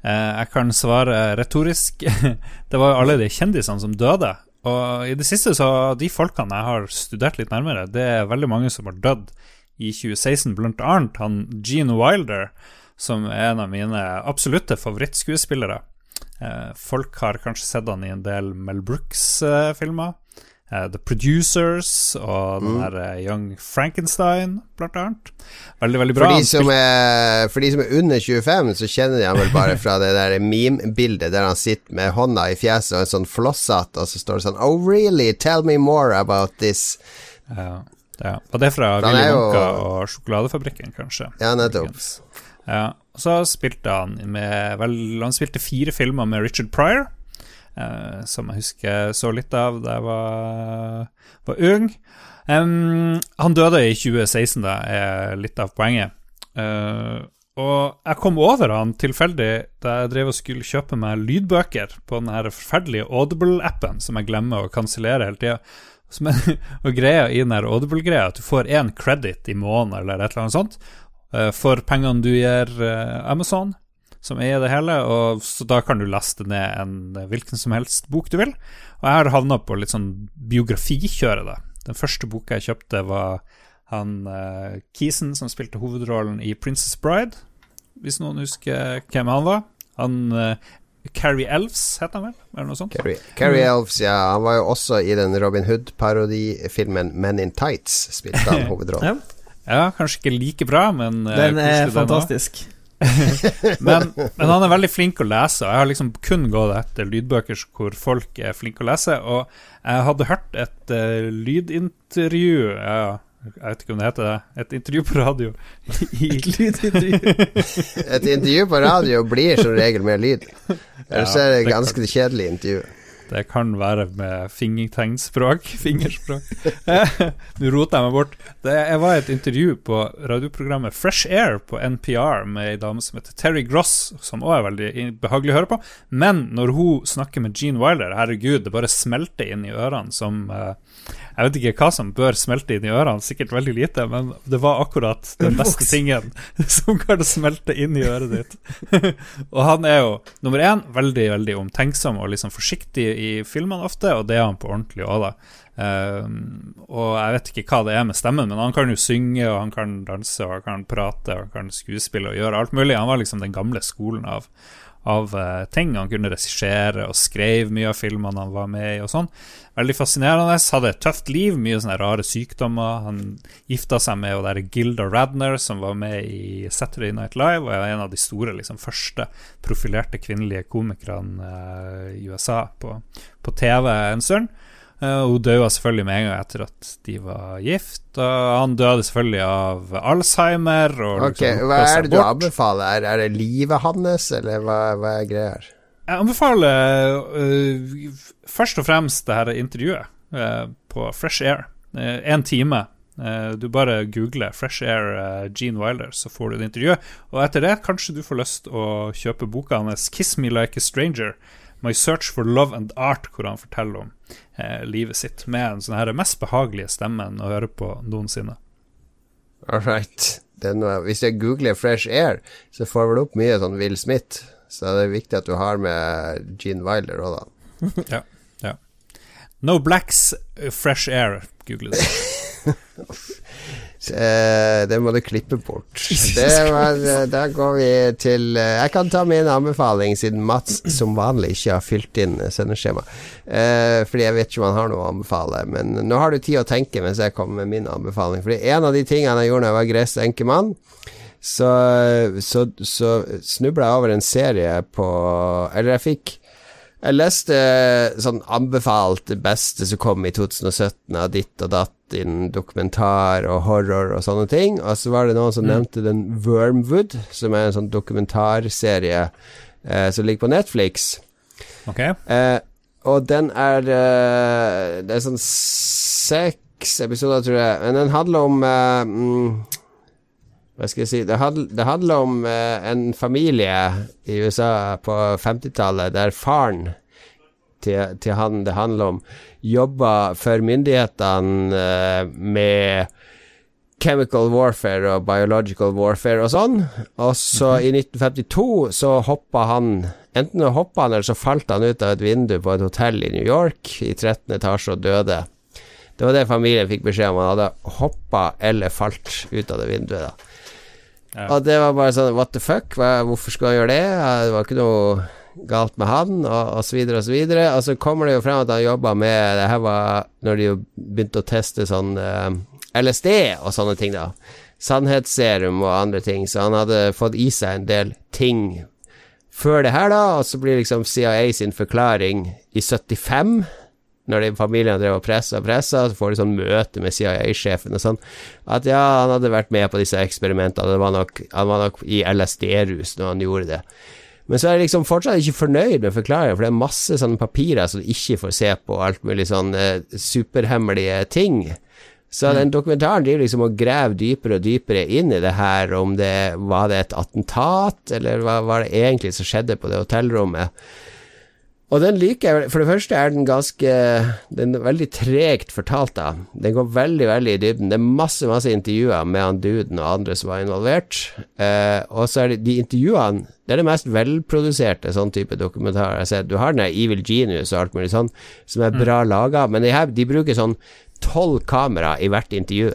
Uh, jeg kan svare retorisk. det var jo alle de kjendisene som døde. Og i det siste så de folkene jeg har studert litt nærmere, det er veldig mange som har dødd i 2016, blant annet han Gene Wilder, som er en av mine absolutte favorittskuespillere. Uh, folk har kanskje sett han i en del Mel Brooks-filmer. Uh, The Producers og den Mm. der uh, Young Frankenstein, blant annet. Veldig, veldig bra. For de, som er, for de som er under 25, så kjenner de han vel bare fra det der meme-bildet der han sitter med hånda i fjeset og en sånn flosshatt, og så står det sånn Oh really? Tell me more about this. Ja, ja. Og det er fra Willy er Wonka og Sjokoladefabrikken, kanskje. Ja, nettopp. Ja, så spilte han med vel, Han spilte fire filmer med Richard Pryor, eh, som jeg husker så litt av da jeg var, var ung. Um, han døde i 2016, da, er litt av poenget. Uh, og jeg kom over han tilfeldig da jeg drev og skulle kjøpe meg lydbøker på den her forferdelige Audible-appen som jeg glemmer å kansellere hele tida. Og greia i den her Audible-greia at du får én credit i måneden eller et eller annet sånt eh, for pengene du gir Amazon, som eier det hele, og så da kan du laste ned en eh, hvilken som helst bok du vil. Og jeg har havna på litt sånn biografikjøret, da. Den første boka jeg kjøpte, var han uh, Kisen som spilte hovedrollen i Princess Bride, hvis noen husker hvem han var. Han uh, Carrie Elves, het han vel? Eller noe sånt. Carrie, Carrie Elves, ja. Han var jo også i den Robin Hood-parodifilmen Men in Tights, spilte han hovedrollen. Ja, Ja, kanskje ikke like bra, men uh, den er fantastisk. den fantastisk. Men, men han er veldig flink å lese, og jeg har liksom kun gått etter lydbøker hvor folk er flinke å lese. Og jeg hadde hørt et uh, lydintervju ja, Jeg vet ikke om det heter det. Et intervju på radio. et Lydintervju. Et intervju på radio blir som regel med lyd. Ellers Ja, er det det ganske kjedelig intervju. Det kan være med fingertegnspråk. Fingerspråk. Nå roter jeg meg bort. Det, jeg var i et intervju på radioprogrammet Fresh Air på NPR med ei dame som heter Terry Gross, som òg er veldig behagelig å høre på. Men når hun snakker med Gene Wilder, herregud, det bare smelter inn i ørene som eh, Jeg vet ikke hva som bør smelte inn i ørene, sikkert veldig lite, men det var akkurat den beste tingen som kan smelte inn i øret ditt. og han er jo nummer én veldig veldig omtenksom og liksom forsiktig i filmene ofte, og det er han på ordentlig òg, da. Um, og jeg vet ikke hva det er med stemmen, men han kan jo synge, og han kan danse, og han kan prate, og han kan skuespille og gjøre alt mulig. Han var liksom den gamle skolen av, av eh, ting. Han kunne regissere og skrev mye av filmene han var med i og sånn. Veldig fascinerende. Hadde et tøft liv, mye sånne rare sykdommer. Han gifta seg med og der Gilda Radner, som var med i Saturday Night Live, og er en av de store, liksom, første profilerte kvinnelige komikerne eh, i USA på, på TV en stund. Eh, hun døde selvfølgelig med en gang etter at de var gift. Og han døde selvfølgelig av Alzheimer. Og Ok, liksom Hva er det du anbefaler? Er, er det livet hans, eller hva, hva er greia her? Jeg anbefaler uh, først og fremst det her intervjuet uh, på Fresh Air. Én time. Eh, du bare googler Fresh Air Gene Wilder, så får du et intervju. Og etter det kanskje du får lyst å kjøpe boka hans 'Kiss Me Like a Stranger'. My Search for Love and Art, hvor han forteller om eh, livet sitt med en sånn her mest behagelige stemmen å høre på noensinne. All right. Det noe, hvis jeg googler Fresh Air, så får vel opp mye sånn Will Smith. Så det er viktig at du har med Gene Wilder òg, da. No Blacks, uh, Fresh Air, googler du. Eh, det må du klippe bort. Det var, eh, da går vi til eh, Jeg kan ta min anbefaling, siden Mats som vanlig ikke har fylt inn sendeskjema. Eh, fordi jeg vet ikke om han har noe å anbefale. Men nå har du tid å tenke mens jeg kommer med min anbefaling. Fordi en av de tingene jeg gjorde da jeg var gresk enkemann, så, så, så snubla jeg over en serie på Eller jeg fikk jeg leste sånn anbefalt det beste som kom i 2017 av ditt og datt innen dokumentar og horror og sånne ting. Og så var det noen som nevnte den Wormwood, som er en sånn dokumentarserie eh, som ligger på Netflix. Ok? Eh, og den er eh, Det er sånn seks episoder, tror jeg. Men den handler om eh, mm, Hva skal jeg si Det, handl, det handler om eh, en familie i USA på 50-tallet der faren til, til han det handler om, jobba for myndighetene eh, med chemical warfare og biological warfare og sånn. Og så i 1952 så hoppa han Enten hoppa han, eller så falt han ut av et vindu på et hotell i New York i 13. etasje og døde. Det var det familien fikk beskjed om. Han hadde hoppa eller falt ut av det vinduet. da Ja. Og det var bare sånn What the fuck? Hva, hvorfor skal han gjøre det? Det var ikke noe galt med han, og, og så videre og så videre. Og så kommer det jo frem at han jobba med Det her var når de begynte å teste sånn eh, LSD og sånne ting, da. Sannhetsserum og andre ting, så han hadde fått i seg en del ting før det her, da, og så blir liksom CIA sin forklaring i 75 når de familiene drev og pressa og pressa, så får de sånn møte med CIA-sjefen og sånn, at ja, han hadde vært med på disse eksperimentene, var nok, han var nok i LSD-rus når han gjorde det. Men så er jeg liksom fortsatt ikke fornøyd med forklaringen, for det er masse sånne papirer som du ikke får se på, alt mulig sånn eh, superhemmelige ting. Så den dokumentaren driver liksom og graver dypere og dypere inn i det her, om det var det et attentat, eller hva var det egentlig som skjedde på det hotellrommet. Og den liker jeg For det første er den ganske Den er veldig tregt fortalt, da. Den går veldig, veldig i dybden. Det er masse, masse intervjuer med han duden og andre som var involvert. Eh, og så er det de intervjuene Det er det mest velproduserte sånn type dokumentarer jeg har sett. Du har den der Evil Genius og alt mulig sånn, som er bra mm. laga, men de, her, de bruker sånn tolv kamera i hvert intervju.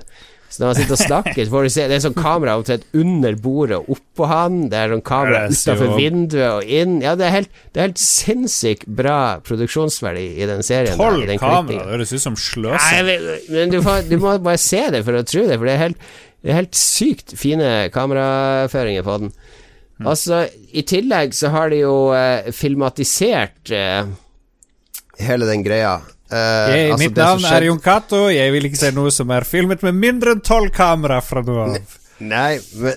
Så når han sitter og snakker, så får du se Det er sånn kamera omtrent under bordet og oppå han. Det er sånn kamera utafor vinduet og inn. Ja, det er helt, det er helt sinnssykt bra produksjonsverdi i den serien. Tolv kamera? Det høres ut som sløsing. Men du, får, du, må bare se det for å tro det, for det er helt, det er helt sykt fine kameraføringer på den. Mm. Altså, i tillegg så har de jo eh, filmatisert eh, hele den greia. Uh, jeg, altså mitt navn er Jon Cato. Jeg vil ikke se noe som er filmet med mindre enn tolv kamera fra nå av. Nei, men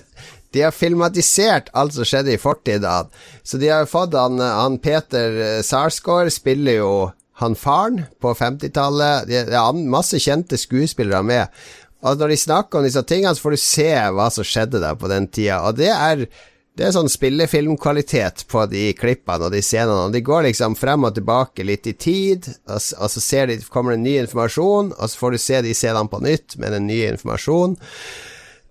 de har filmatisert alt som skjedde i fortiden. Så de har fått han, han Peter eh, Sarsgaard spiller jo han faren på 50-tallet. Det er masse kjente skuespillere med. Og når de snakker om disse tingene, så får du se hva som skjedde der på den tida. Og det er det er sånn spillefilmkvalitet på de klippene og de scenene. De går liksom frem og tilbake litt i tid, og, og så de, kommer det ny informasjon, og så får du se de scenene på nytt med den nye informasjonen.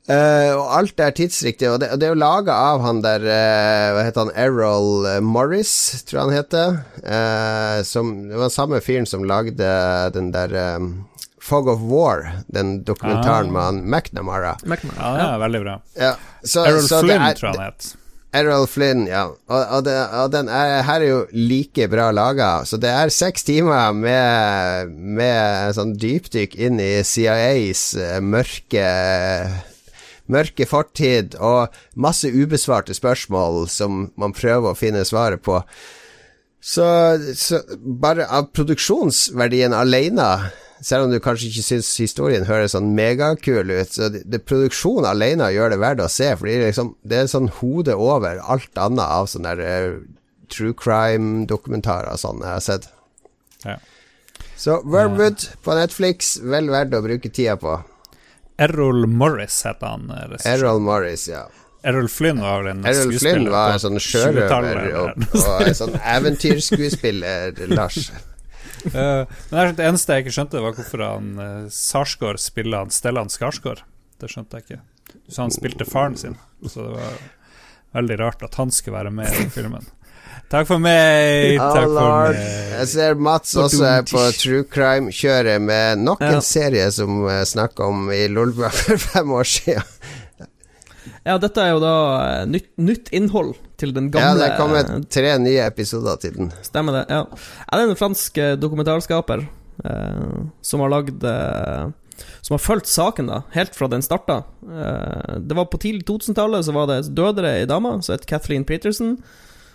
Uh, og alt er tidsriktig, og det, og det er jo laga av han der uh, Hva heter han? Errol Morris, tror jeg han heter. Uh, som, det var samme fyren som lagde den der um, Fog of War, den dokumentaren ah. med han McNamara. McNamara. Ja, ja, veldig bra. Ja, så, Errol så Flynn, er, tror jeg han het. Errol Flynn, ja. Og, og, det, og den er, her er jo like bra laga. Så det er seks timer med, med sånn dypdykk inn i CIAs uh, mørke mørke fortid og masse ubesvarte spørsmål som man prøver å finne svaret på. Så, så bare av produksjonsverdien alene selv om du kanskje ikke syns historien høres sånn megakul ut, så det, det produksjonen alene gjør det verdt å se, fordi liksom, det er sånn hode over alt annet av sånne der, uh, true crime-dokumentarer og sånn jeg har sett. Ja. Så Wormwood på Netflix, vel verdt å bruke tida på. Errol Morris heter han. Eh, Errol Morris, ja. Errol Flynn var en Errol skuespiller. Flynn var en sånn sjørøver og, og en sånn eventyrskuespiller, Lars. Uh, men Det eneste jeg ikke skjønte, var hvorfor han uh, Sarsgaard spiller han Stellan Skarsgård. Det skjønte jeg ikke. Du sa han spilte faren sin, så det var veldig rart at han skulle være med i filmen. Takk for meg. Takk oh, for meg. Jeg ser Mats også er på true crime-kjøret med nok en ja. serie som eh, snakka om i Lolbua for fem år siden. Ja, dette er jo da nytt, nytt, innhold til den gamle Ja, det kommer tre nye episoder til den. Stemmer det, ja. Er det en fransk eh, dokumentarskaper eh, som har lagd eh, Som har fulgt saken, da, helt fra den starta. Eh, det var på tidlig 2000-tallet, så var det dødere ei dame som het Kathleen Peterson.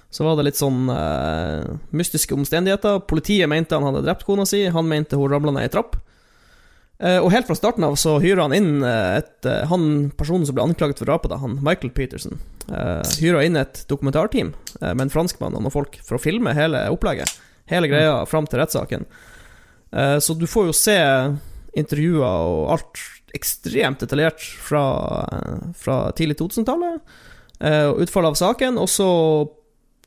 Så var det litt sånn eh, mystiske omstendigheter. Politiet mente han hadde drept kona si, han mente hun ramla ned ei trapp. Uh, og helt fra starten av så hyrer han inn uh, et uh, Han personen som ble anklaget for drapet, han Michael Peterson, uh, hyrer inn et dokumentarteam med en franskmann og noen folk for å filme hele opplegget. Hele greia mm. fram til rettssaken. så du får jo se intervjuer og alt ekstremt detaljert fra, fra tidlig 2000-tallet. utfallet av saken, og så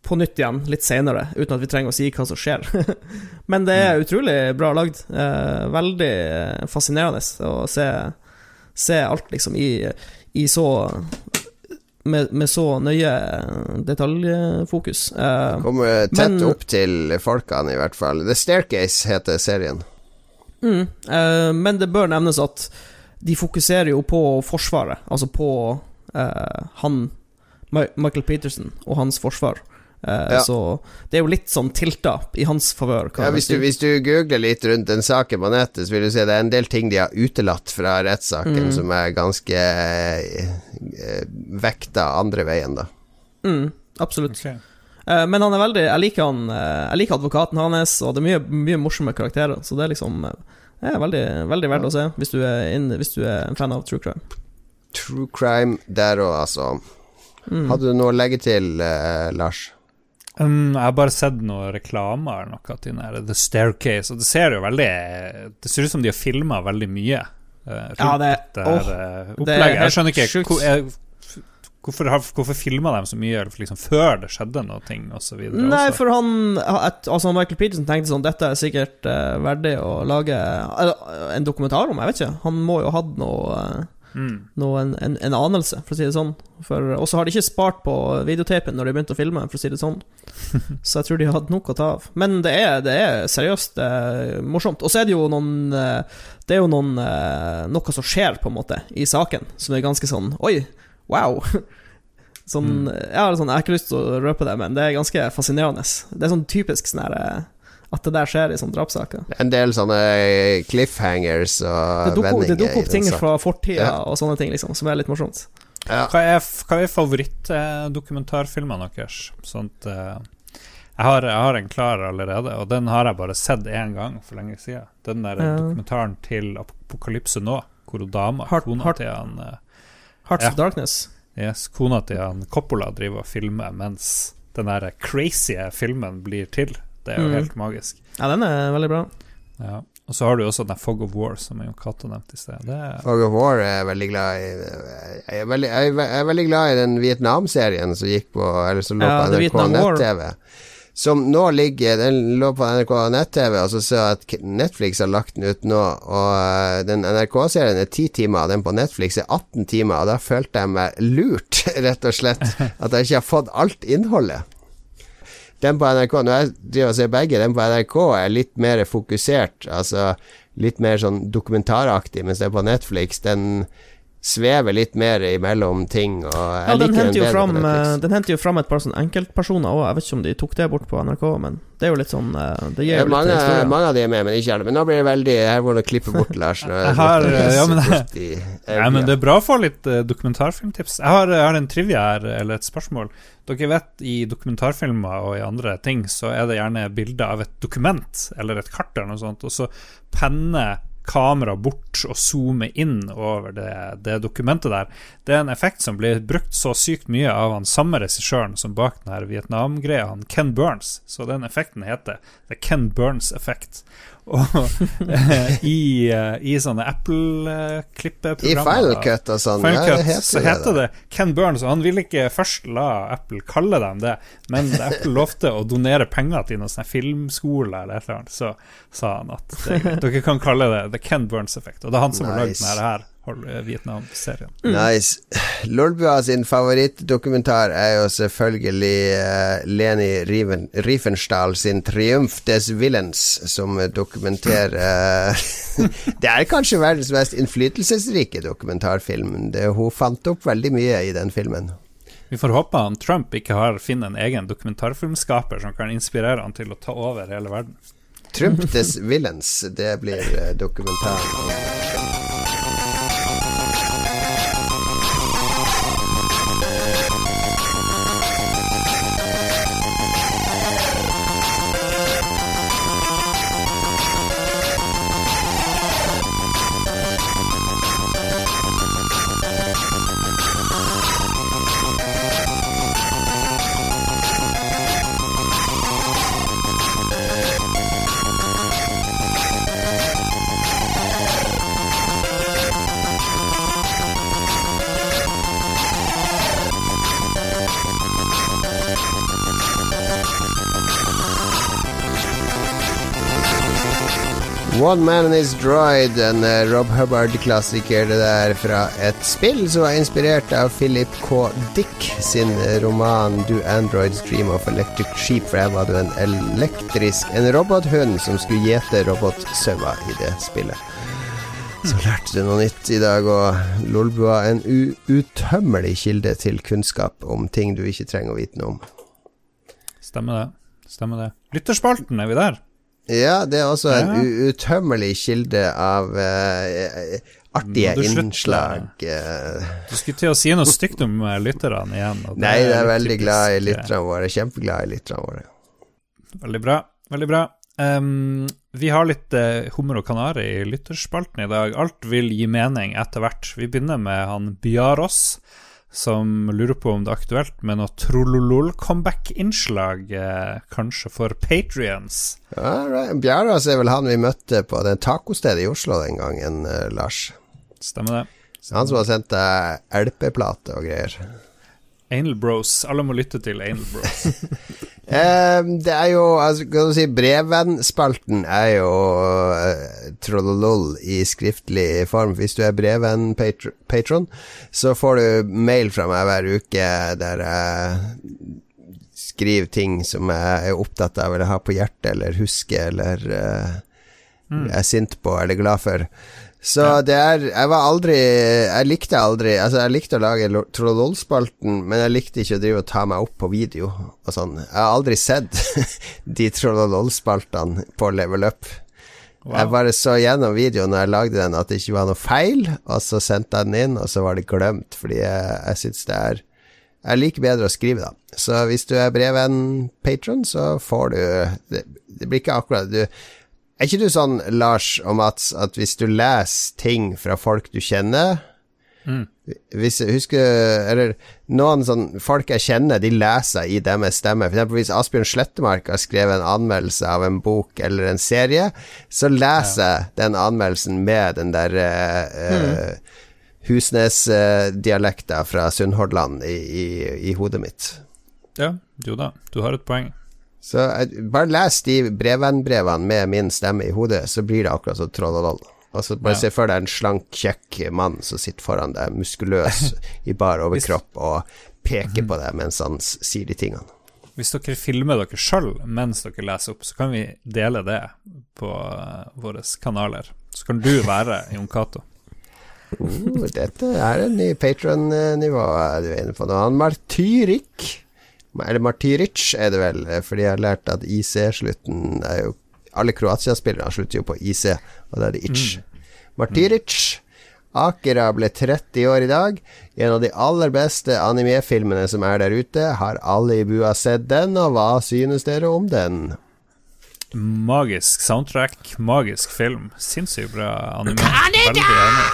på nytt igjen litt senere, uten at vi trenger å si hva som skjer. Men det er mm. utrolig bra lagd. Eh, veldig fascinerende å se, se alt liksom i, i så med, med, så nøye detaljfokus. Eh, Kommer tett men, opp til folkene, i hvert fall. The Staircase heter serien. Mm, eh, men det bør nevnes at de fokuserer jo på Forsvaret, altså på eh, han Michael Peterson og hans forsvar. Uh, ja. Så det er jo litt sånn tilta i hans favør. Ja, hvis, hvis, du googler litt rundt den saken på nettet, så vil du se det er en del ting de har utelatt fra rettssaken mm. som er ganske uh, vekta andre veien, da. Mm, absolutt. Okay. Uh, men han er veldig Jeg liker han Jeg liker advokaten hans, og det er mye, mye morsomme karakterer, så det er liksom det er veldig, veldig verdt å se hvis du, inn, hvis du, er en fan av true crime. True crime der òg, altså. Mm. Hadde du noe å legge til, uh, Lars? Um, jeg har bare sett noen reklamer eller noe til den The Staircase, og det ser jo veldig Det ser ut som de har filma veldig mye. Uh, ja, det, det, uh, opplegget. Jeg skjønner ikke hvor, jeg, Hvorfor, hvorfor filma de så mye liksom, før det skjedde noe ting osv.? Nei, også? for han Altså Michael Peterson tenkte sånn Dette er sikkert uh, verdig å lage uh, en dokumentar om, jeg vet ikke. Han må jo ha hatt noe uh, mm. noe, en, en, en, anelse, for å si det sånn. Og så har de ikke spart på videotapen når de begynte å filme, for å si det sånn. så jeg tror de har hatt nok å ta av. Men det er, det er seriøst morsomt. Og så er det jo noen Det er jo noen noe som skjer, på en måte, i saken, som er ganske sånn Oi! wow. Sånn, mm. Jeg har sånn, jeg har ikke lyst til å røpe det, men det er ganske fascinerende. Det er sånn typisk sånn eh, at det der skjer i sånne drapssaker. En del sånne cliffhangers og vendinger. Det dukker opp ting fra fortida ja. og sånne ting, liksom, som er litt morsomt. Ja. Hva er, hva er favorittdokumentarfilmene deres? Sånt uh, jeg, har, jeg har, en klar allerede, og den har jeg bare sett én gang for lenge siden. Den der ja. dokumentaren til Apokalypse nå, hvor dama, kona til han uh, Hearts ja. of Darkness. Yes, Kona til han Coppola driver og filmer mens den der crazy filmen blir til. Det er jo mm. helt magisk. Ja, den er veldig bra. Ja. Og så har du også den Fog of War, som jo Cato nevnte i sted. Er... Fog of War er jeg veldig glad i. Jeg er veldig, jeg er veldig glad i den Vietnam-serien som gikk på Eller som lå ja, på NRK nett-TV som nå ligger Den lå på NRK nett-TV, og så ser jeg at Netflix har lagt den ut nå. Og uh, den NRK-serien er ti timer, den på Netflix er 18 timer, og da følte jeg meg lurt, rett og slett. At jeg ikke har fått alt innholdet. Den på NRK, når jeg driver og ser begge, den på NRK er litt mer fokusert, altså litt mer sånn dokumentaraktig, mens den på Netflix, den svever litt mer imellom ting. Og jeg ja, den henter, fram, eh, den henter jo fram et par sånne enkeltpersoner òg. Jeg vet ikke om de tok det bort på NRK, men det er jo litt sånn eh, Det gir jo mange, litt mange av de er med, men ikke alle. Men nå blir det veldig Her må du klippe bort, Lars. Jeg har, ja, men, ja, men det er bra å få litt uh, dokumentarfilmtips. Jeg har, jeg har en trivia her, eller et spørsmål. Dere vet, i dokumentarfilmer og i andre ting, så er det gjerne bilder av et dokument eller et kart eller noe sånt, og så penner kamera bort og zoome inn over det, det, dokumentet der. Det er en effekt som blir brukt så sykt mye av han samme regissøren som bak den Vietnam-greia, han Ken Burns. Så den effekten heter The Ken Burns Effect. Og eh, i, eh, i, sånne Apple-klippeprogrammer I Filecut og sånn, ja, det heter så heter det, det Ken Burns. Og han ville ikke først la Apple kalle dem det, men Apple lovte å donere penger til noen sånn filmskole eller et eller annet, så sa han at det, dere kan kalle det The Ken Burns Effect. Og det er han som nice. har lagd denne her Vietnam-serien. Mm. Nice. Lolbua sin favorittdokumentar er jo selvfølgelig uh, Leni Riven, Riefenstahl sin 'Triumf des Willens', som dokumenterer uh, Det er kanskje verdens mest innflytelsesrike dokumentarfilm. Det, hun fant opp veldig mye i den filmen. Vi får håpe han Trump ikke har finner en egen dokumentarfilmskaper som kan inspirere han til å ta over hele verden. Trump des Villains, det blir uh, dokumentaren. One Man Is Droid, en uh, Rob Hubbard-klassiker det der fra et spill som er inspirert av Philip K. Dick sin roman Do Androids Dream of Electric Sheep. For her var det en elektrisk En robothund som skulle gjete robotsauer i det spillet. Så lærte du noe nytt i dag, og Lolbua en utømmelig kilde til kunnskap om ting du ikke trenger å vite noe om. Stemmer det. Stemmer det. Lytterspalten, er vi der? Ja, det er også en Ja. utømmelig kilde av uh, artige du innslag. eh. Du skulle til å si noe stygt om lytterne igjen. Nei, jeg er veldig typisk, glad i lytterne våre. Kjempeglad i lytterne våre. Veldig bra. Veldig bra. Um, vi har litt uh, hummer og kanari i lytterspalten i dag. Alt vil gi mening etter hvert. Vi begynner med han Bjarås, som lurer på om det er aktuelt med noe trollolol-comeback-innslag, eh, kanskje for Patrions. Ja, right. Bjarås er vel han vi møtte på det tacostedet i Oslo den gangen, eh, Lars. Stemmer det? Han som har sendt deg LP-plate og greier. Anal Bros. Alle må lytte til Anal Bros. Eh, det er jo altså, Kan du si Brevvennspalten er jo uh, trollolol i skriftlig form. Hvis du er brevvenn-patron, så får du mail fra meg hver uke der jeg skriver ting som jeg er opptatt av eller har på hjertet eller husker eller eh, er sint på eller glad for. Så det er Jeg var aldri Jeg likte aldri Altså, jeg likte å lage lo- Trollolspalten, men jeg likte ikke å drive og ta meg opp på video og sånn. Jeg har aldri sett de Trollolspaltene på Level Up. Jeg bare så gjennom videoen når jeg lagde den, at det ikke var noe feil, og så sendte jeg den inn, og så var det glemt, fordi jeg, jeg syns det er Jeg liker bedre å skrive, da. Så hvis du er brevvenn-patron, så får du det, det blir ikke akkurat du er ikke du sånn, Lars og Mats, at hvis du leser ting fra folk du kjenner Hvis jeg husker Eller noen sånn folk jeg kjenner, de leser i deres stemme. For eksempel hvis Asbjørn Slettemark har skrevet en anmeldelse av en bok eller en serie, så leser jeg den anmeldelsen med den der uh, Husnes-dialekta fra Sunnhordland i, i, i hodet mitt. ja, jo da, du har et poeng. Så bare les de brevvennbrevene med min stemme i hodet, så blir det akkurat som trollolol. Og så bare Ja. se for deg en slank, kjekk mann som sitter foran deg, muskuløs i bar overkropp, og peker på deg mens han sier de tingene. Hvis dere filmer dere sjøl mens dere leser opp, så kan vi dele det på uh, våre kanaler. Så kan du være Jon Cato. Uh, dette er en ny patron-nivå du er inne på nå. Han Martyrik Eller Martiric er det vel, eh, fordi jeg har lært at IC-slutten er jo Alle Kroatia-spillere slutter jo på IC, og da er det itch. Mm. Martiric. Akera ble 30 år i dag. En av de aller beste anime-filmene som er der ute. Har alle i bua sett den, og hva synes dere om den? Magisk soundtrack, magisk film. Sinnssykt bra anime. Veldig enig.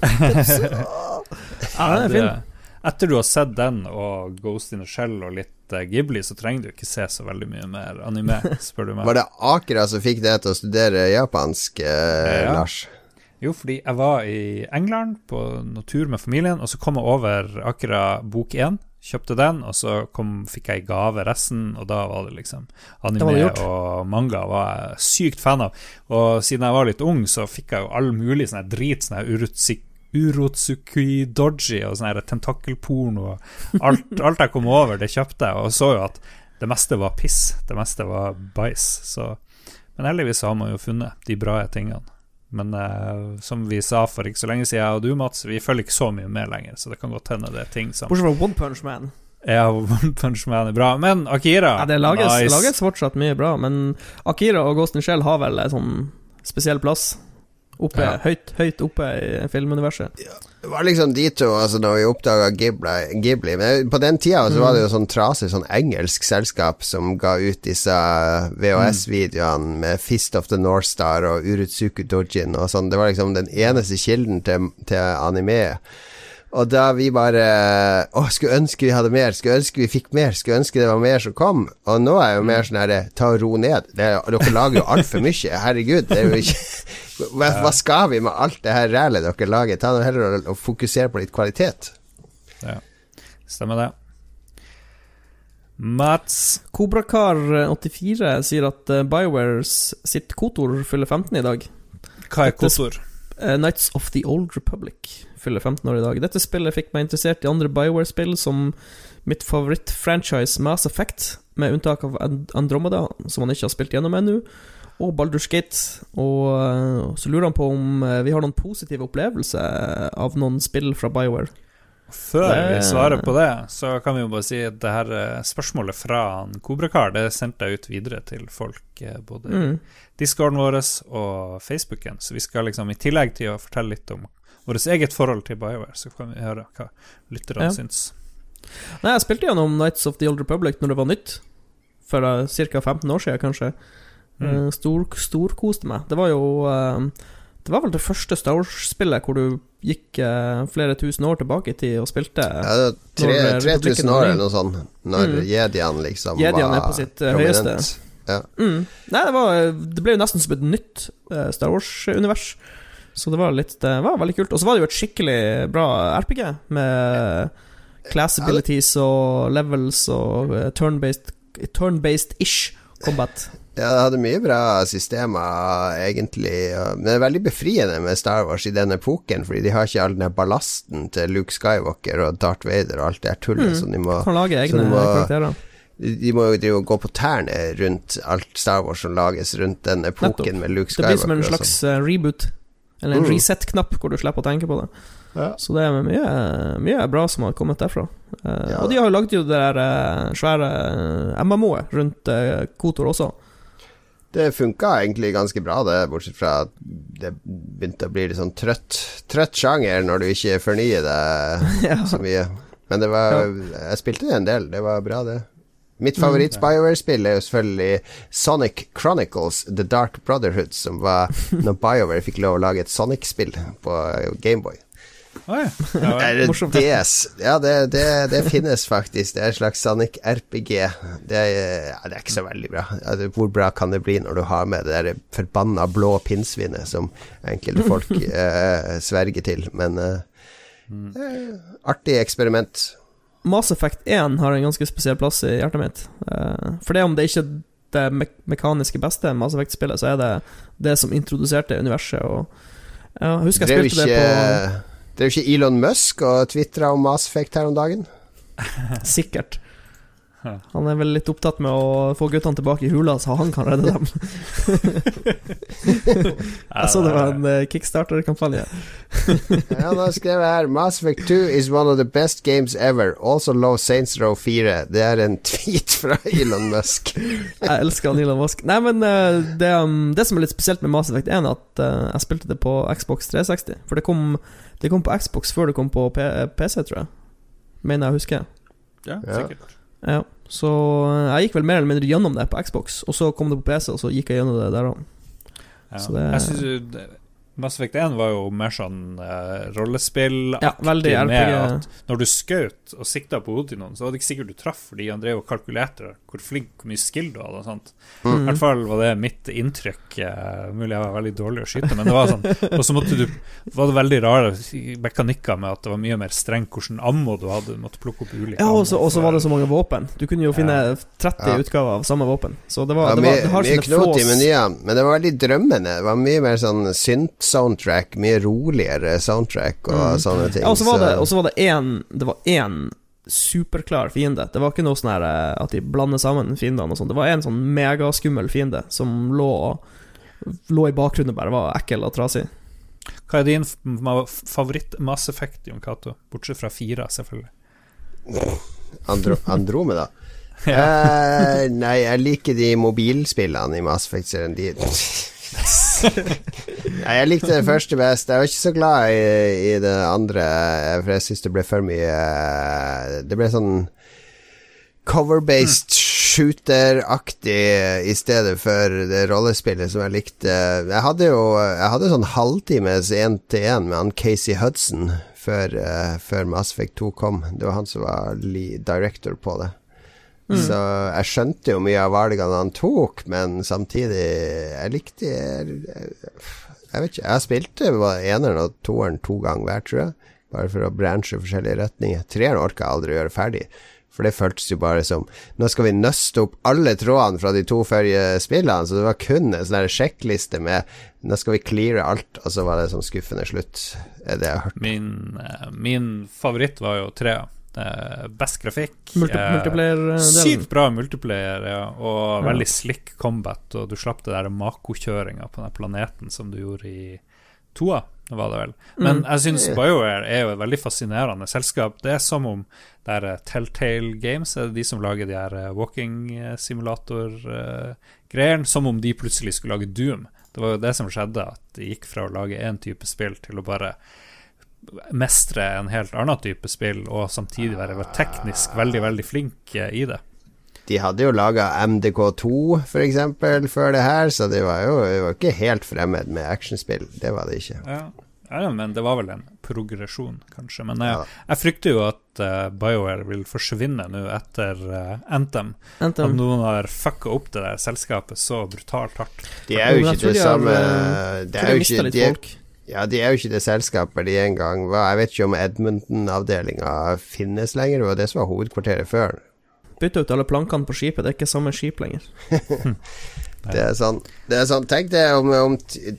Ja, den er fin. Etter du har sett den og Ghost in the Shell og litt eh, Ghibli, så trenger du ikke se så veldig mye mer anime, spør du meg. Var det Akira som fikk deg til å studere japansk, eh, Ja. Lars? Jo, fordi jeg var i England på noen tur med familien, og så kom jeg over Akira bok 1. Kjøpte den, og så kom, fikk jeg i gave resten, og da var det liksom Anime det det og manga var jeg sykt fan av. Og siden jeg var litt ung, så fikk jeg jo all mulig sånn drit, sånn her Urutsuki Urotsuki Doji og sånn tentakelporno alt, alt jeg kom over, det kjøpte jeg, og så jo at det meste var piss. Det meste var bæsj. Så Men heldigvis har man jo funnet de bra tingene. Men eh, som vi sa for ikke så lenge siden, jeg og du, Mats, vi følger ikke så mye med lenger, så det kan godt hende det er ting som Bortsett fra One Punch Man. Ja, One Punch Man er bra. Men Akira Ja, det lages, nice. lages fortsatt mye bra, men Akira og Ghost in Shell har vel en sånn spesiell plass. Oppe, Ja. høyt, høyt oppe i filmuniverset. Det var liksom de to, altså når vi oppdaga Ghibli, Ghibli Men på den tida så var det jo sånn trasig sånn engelsk selskap som ga ut disse VHS-videoene med Fist of the North Star og Urutsuku Dojin og sånn. Det var liksom den eneste kilden til, til anime. Og da vi bare Å, skulle ønske vi hadde mer, skulle ønske vi fikk mer, skulle ønske det var mer som kom. Og nå er jeg jo mer sånn herre Ta og ro ned. Det, er- dere lager jo altfor mye. Herregud, det er jo ikke hva, hva skal vi med alt det her rælet dere lager? Ta nå heller og, og fokusere på litt kvalitet. Ja, stemmer det. Mats Kobrakar84 sier at eh, BioWares sitt kotor fyller 15 i dag. Hva er kotor? Eh, Knights of the Old Republic fyller 15 år i dag. Dette spillet fikk meg interessert i andre BioWare-spill, som mitt favoritt-franchise Mass Effect, med unntak av Andromeda, som han ikke har spilt gjennom ennå, og Baldur's Gate. Og eh, så lurer han på om eh, vi har noen positive opplevelser av noen spill fra BioWare. Før vi svarer på det, så kan vi jo bare si at det her eh, spørsmålet fra Kobrakar det sendte jeg ut videre til folk både Mm. discorden vår og Facebooken. Så vi skal liksom, i tillegg til å fortelle litt om vårt eget forhold til BioWare, så kan vi høre hva lytterne Ja. syns. Nei, jeg spilte gjennom Nights of the Old Republic når det var nytt. For uh, ca. 15 år siden, kanskje. Mm. Stor, storkoste meg. Det var jo uh, Det var vel det første Star Wars-spillet hvor du gikk uh, flere tusen år tilbake i tid og spilte Ja, det tre, eh, 3000 år eller noe sånt, når Mm. Jedian liksom Jediene er på sitt, prominent. høyeste. Mm. Nei, det, var, det ble jo nesten som et nytt Star Wars-univers. Så det var litt Det var veldig kult. Og så var det jo et skikkelig bra RPG, med class abilities og levels og eh, turn-based Turn-based-ish combat. Ja, det hadde mye bra systemer, egentlig. Men det er veldig befriende med Star Wars i den epoken, fordi de har ikke all den ballasten til Luke Skywalker og Darth Vader og alt det tullet Mm. som de må Kan lage egne må, karakterer. De må jo gå på tærne rundt alt Star Wars som lages rundt den epoken Nettopp. med Luke Skywalker. Det blir som en sånn. slags eh, reboot. Eller en Mm. reset-knapp hvor du slipper å tenke på det. Ja. Så det er mye, mye bra som har kommet derfra. Eh, Ja. Og de har jo lagd jo det der eh, svære eh, MMO-et rundt uh, Kotor også. Det funka egentlig ganske bra, det, bortsett fra at det begynte å bli litt sånn trøtt Trøtt sjanger når du ikke fornyer det ja. så mye. Men det var Jeg spilte det en del, det var bra, det. Mitt favoritt-BioWare-spill er jo selvfølgelig Sonic Chronicles The Dark Brotherhood, som var når BioWare fikk lov å lage et Sonic-spill på Gameboy. Oi, ja. Eller morsomt. DS. Ja, det, det, det finnes faktisk. Det er en slags Sonic RPG. Det er, ja, det er ikke så veldig bra. Ja, det, hvor bra kan det bli når du har med det der forbanna blå pinnsvinet som enkelte folk eh, sverger til? Men eh, eh, artig eksperiment. Mass Effect 1 har en ganske spesiell plass i hjertet mitt. Eh, for det om det ikke er det me mekaniske beste Mass Effect-spillet, så er det det som introduserte universet. Og jeg husker Drev jeg spilte ikke, det drev ikke Elon Musk og tvitra om Mass Effect her om dagen? Sikkert. Han er vel litt opptatt med å få guttene tilbake i hula, så han kan redde dem. Jeg så det var en eh, kickstarter-kampanje. Ja, nå skrev jeg her Mass Effect 2 is one of the best games ever. Also love Saints Row 4. Det er en tweet fra Elon Musk. Jeg elsker han Elon Musk. Nei, men eh, det, um, det som er litt spesielt med Mass Effect 1, er at eh, jeg spilte det på Xbox 360. For det kom, det kom på Xbox før det kom på P PC, tror jeg. Mener jeg å huske. Ja, Ja. sikkert. Ja, så eh, jeg gikk vel mer eller mindre gjennom det på Xbox, og så kom det på PC, og så gikk jeg gjennom det der òg. Ja. Så det- Jeg synes Mass Effect 1 var jo mer sånn uh, rollespill Ja, med at når du skjøt og sikta på hodet til noen, så var det ikke sikkert du traff, fordi han drev og kalkulerte hvor flink, hvor mye skill du hadde og sånt. I Mm. hvert fall var det mitt inntrykk. Uh, mulig jeg var veldig dårlig å skyte, men det var sånn. Og så måtte du var det veldig rare mekanikker med at det var mye mer strengt hvordan ammo du hadde. Du måtte plukke opp ulike Ja, og så var det så mange våpen. Du kunne jo finne 30 Ja. utgaver av samme våpen. Så det var, Ja, det var, mye det har mye sine knot i menyen, men det var veldig drømmende. Det var mye mer sånn synt-soundtrack, mye roligere soundtrack og Mm. sånne ting. Ja, og så var det, så- var det en, Det var én superklar fiende. Det var ikke noe sånn eh, at de blander sammen fiendene og sånn. Det var en sånn megaskummel fiende som lå Lå i bakgrunnen og bare var ekkel og trasig. Hva er din favoritt Mass Effect, Jon Cato? Bortsett fra fire, selvfølgelig. Andro Andromeda. Eh, nei, jeg liker de mobilspillene i Mass Effect-serien. Nei, jeg likte det første best. Jeg var ikke så glad i, i det andre, for jeg syns det ble for mye Det ble sånn cover-based shooter-aktig i stedet for det rollespillet som jeg likte. Jeg hadde jo Jeg hadde sånn halvtimes én-til-én med han Casey Hudson før, eh, før Mass Effect 2 kom. Det var han som var director på det. Så jeg skjønte jo mye av valgene han tok, men samtidig Jeg likte Jeg, jeg vet ikke. Jeg spilte eneren og toeren to ganger hver, tror jeg. Bare for å branche forskjellige retninger. Treeren orka jeg aldri å gjøre ferdig. For det føltes jo bare som Nå skal vi nøste opp alle trådene fra de to forrige spillene, så det var kun en sånn sjekkliste med Nå skal vi cleare alt, og så var det sånn skuffende slutt. Er det jeg har hørt. Min, eh, min favoritt var jo tre. Eh, best grafikk. Eh, Multiplayer-delen. Sykt bra multiplayer, ja, og Ja. veldig slick combat. Og du slapp det der Mako-kjøringa på den planeten som du gjorde i toa. Var det vel. Men Mm. jeg syns BioWare er jo et veldig fascinerende selskap. Det er som om det er eh, Telltale Games, er det de som lager de her walking simulator-greiene, som om de plutselig skulle lage Doom. Det var jo det som skjedde, at de gikk fra å lage én type spill til å bare mestre en helt annen type spill, og samtidig være teknisk veldig, veldig flink eh, i det. De hadde jo laga MDK2 for eksempel før det her, så det var jo de var ikke helt fremmed med actionspill. Det var det ikke. Ja. ja, men det var vel en progresjon, kanskje. Men jeg, Ja. jeg frykter jo at uh, BioWare vil forsvinne nå etter uh, Anthem. At noen har fucka opp det der selskapet så brutalt hardt. De er jo ikke det samme De er de jo ikke Ja, de er jo ikke det selskapet de en gang var. Jeg vet ikke om Edmonton-avdelinga finnes lenger. Det var det som var hovedkvarteret før. Bytte ut alle plankene på skipet, det er ikke samme skip lenger. Det er sånn, det er sånn Tenk deg om, om t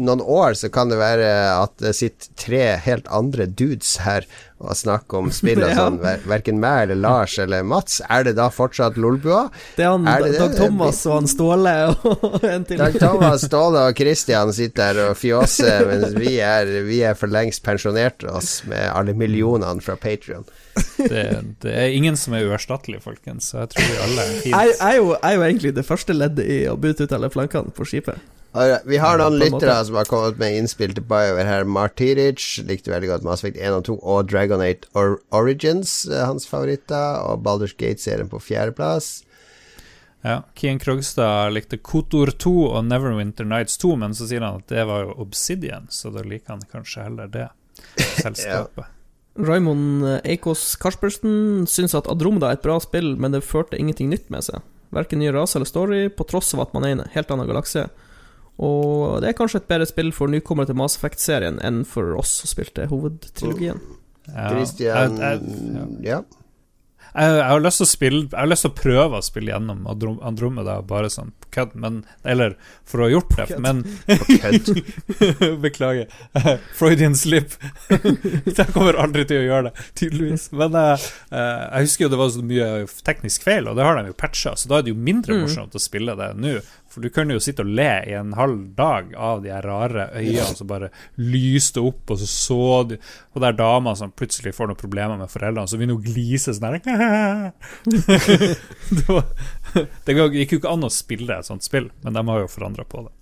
noen år så kan det være at det sitter tre helt andre dudes her og snakke om spill og Ja. sånn. Ver verken meg eller Lars eller Mats. Er det da fortsatt Lolbua? Det er han Er det det? Dag Thomas og han Ståle og en til. Dag Thomas, Ståle og Christian sitter her og fjåser, mens vi er, vi er for lengst pensjonert oss med alle millionene fra Patrion. Det, det er ingen som er uerstattelig, folkens. Så jeg tror vi alle er Jeg, jeg, er jo, jeg er jo egentlig det første leddet i å bytte ut alle plankene på skipet. Vi har noen lyttere som har kommet med innspill til BioWare her. Martiric likte veldig godt Mass Effect 1 og 2 og Dragon 8 Or Origins, eh, hans favoritter. Og Baldur's Gate-serien på fjerdeplass. Ja, Kian Krogstad likte Kotor 2 og Neverwinter Nights 2, men så sier han at det var jo Obsidian, så da liker han kanskje heller det selskapet. Raymond Eikås Karlsbergsen syns at Adromeda er et bra spill, men det førte ingenting nytt med seg. Verken ny rase eller story, på tross av at man er i en helt annen galakse. Og det er kanskje et bedre spill for nykommere til Mass Effect-serien enn for oss som spilte hovedtrilogien. Ja, Christian jeg, jeg, Ja. jeg, jeg har lyst til å spille Jeg har lyst til å prøve å spille gjennom Androm- Andromeda bare sånn på kødd, men Eller for å ha gjort det, men Beklager. Freudian slip. jeg kommer aldri til å gjøre det, tydeligvis. Men eh, eh, jeg husker jo det var så mye teknisk feil, og det har de jo patcha, så da er det jo mindre Mm. morsomt å spille det nå. For du kunne jo sitte og le i en halv dag av de her rare øynene som bare lyste opp, og så så du Og der dama som plutselig får noen problemer med foreldrene, så begynner hun å glise sånn her. Det, var, det gikk jo ikke an å spille et sånt spill, men de har jo forandra på det.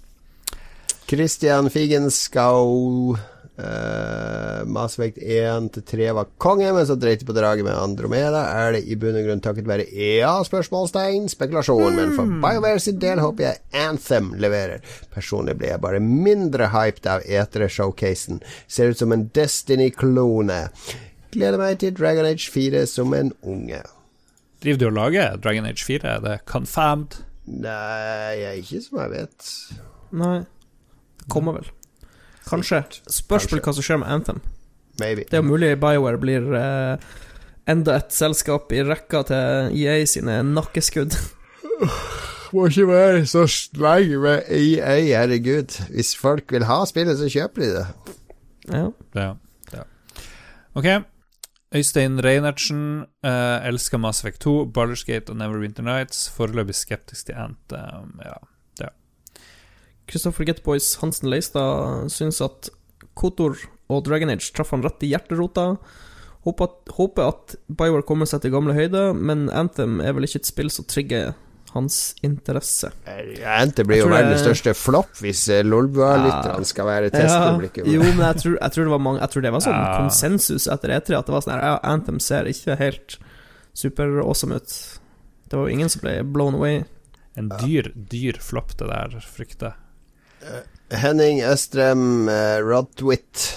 Christian Figenschou uh, Mass Effect 1 til 3 var konge, men så dreit de på draget med Andromeda. Er det i bunn og grunn takket være EA? Spørsmålstegn. Spekulasjon. Men for BioWare sin del håper jeg Anthem leverer. Personlig ble jeg bare mindre hyped av etere-showcasen. Ser ut som en Destiny-klone. Gleder meg til Dragon Age 4 som en unge. Driver du og lager Dragon Age 4? Er det confirmed? Nei, jeg er ikke som jeg vet. Nei. Kommer vel. Kanskje. Spørs vel hva som skjer med Anthem. Maybe. Det er jo mulig BioWare blir eh, enda et selskap i rekka til EA sine nakkeskudd. Må ikke være så streng med EA, herregud. Hvis folk vil ha spillet, så kjøper de det. Ja. Ja. ja. Ok. Øystein Reinertsen uh, elsker Mass Effect 2, Ballersgate og Neverwinter Nights. Foreløpig skeptisk til Anthem. Ja. Christopher Getboys Hansen Leistad syns at Kotor og Dragon Age traff han rett i hjerterota. Håper at, håper at BioWare kommer seg til gamle høyder, men Anthem er vel ikke et spill som trigger hans interesse. Anthem blir jo verdens største flopp hvis eh, Lolbua-lytterne skal være testpublikum. jo, men jeg tror, jeg tror det var mange Jeg tror det var sånn Ja. konsensus etter E3 at det var sånn her ja, Anthem ser ikke helt super awesome ut. Det var jo ingen som ble blown away. En dyr, dyr flopp, det der, frykter jeg. Henning Østrem, uh, Rodtwit.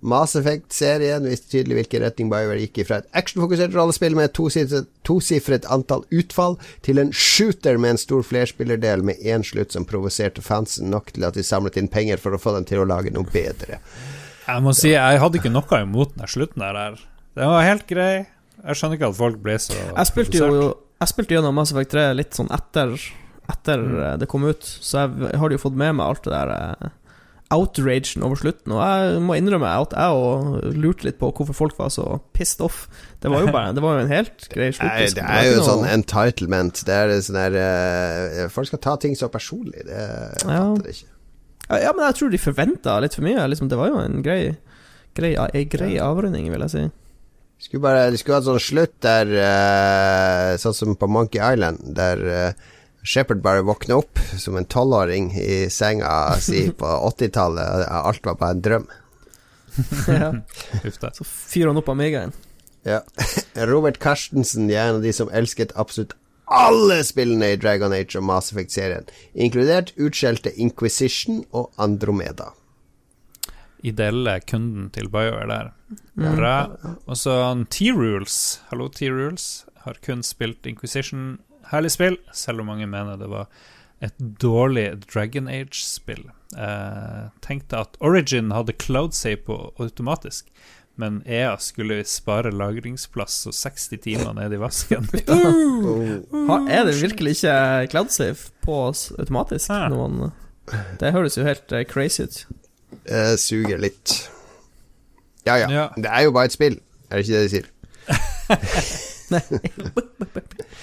Mass Effect-serien viste tydelig hvilken retning BioWare gikk i fra et actionfokusert rollespill med et tosifret, antall utfall, til en shooter med en stor flerspillerdel med én slutt som provoserte fansen nok til at de samlet inn penger for å få dem til å lage noe bedre. Jeg må si, jeg hadde ikke noe imot den slutten der. Den var helt grei. Jeg skjønner ikke at folk ble så Jeg spilte jo Jeg spilte gjennom Mass Effect 3 litt sånn etter Etter eh, det kom ut, så jeg har jo fått med meg alt det der eh, outragen over slutten. Og jeg må innrømme at jeg lurte litt på hvorfor folk var så pissed off. Det var jo bare Det var jo en helt grei slutt. Nei, liksom. det er jo ikke sånn entitlement. Det er sånn der eh, Folk skal ta ting så personlig. Det jeg Ja. fatter jeg ikke. Ja, men jeg tror de forventa litt for mye. Liksom, det var jo en grei, grei, en grei avrunding, vil jeg si. Skulle bare, de skulle hatt sånn slutt der Sånn som på Monkey Island, der Shepherd bare våkne opp som en tolvåring i senga si på 80-tallet. Alt var bare en drøm. ja. Så fyrer han opp Amigaen. Ja. Robert Carstensen er en av de som elsket absolutt alle spillene i Dragon Age og Mass Effect-serien, inkludert utskjelte Inquisition og Andromeda. Ideelle kunden til Bayer der. Bra. Og så T-Rules. Hallo, T-Rules. Har kun spilt Inquisition. Herlig spill, selv om mange mener det var et dårlig Dragon Age-spill. Eh, tenkte at Origin hadde cloud save på automatisk men EA skulle spare lagringsplass og 60 timer nede i vasken. ha, er det virkelig ikke cloudsafe på automatisk? Ja. Noen, det høres jo helt uh, crazy ut. Det suger litt. Ja, ja, ja. Det er jo bare et spill, er det ikke det de sier?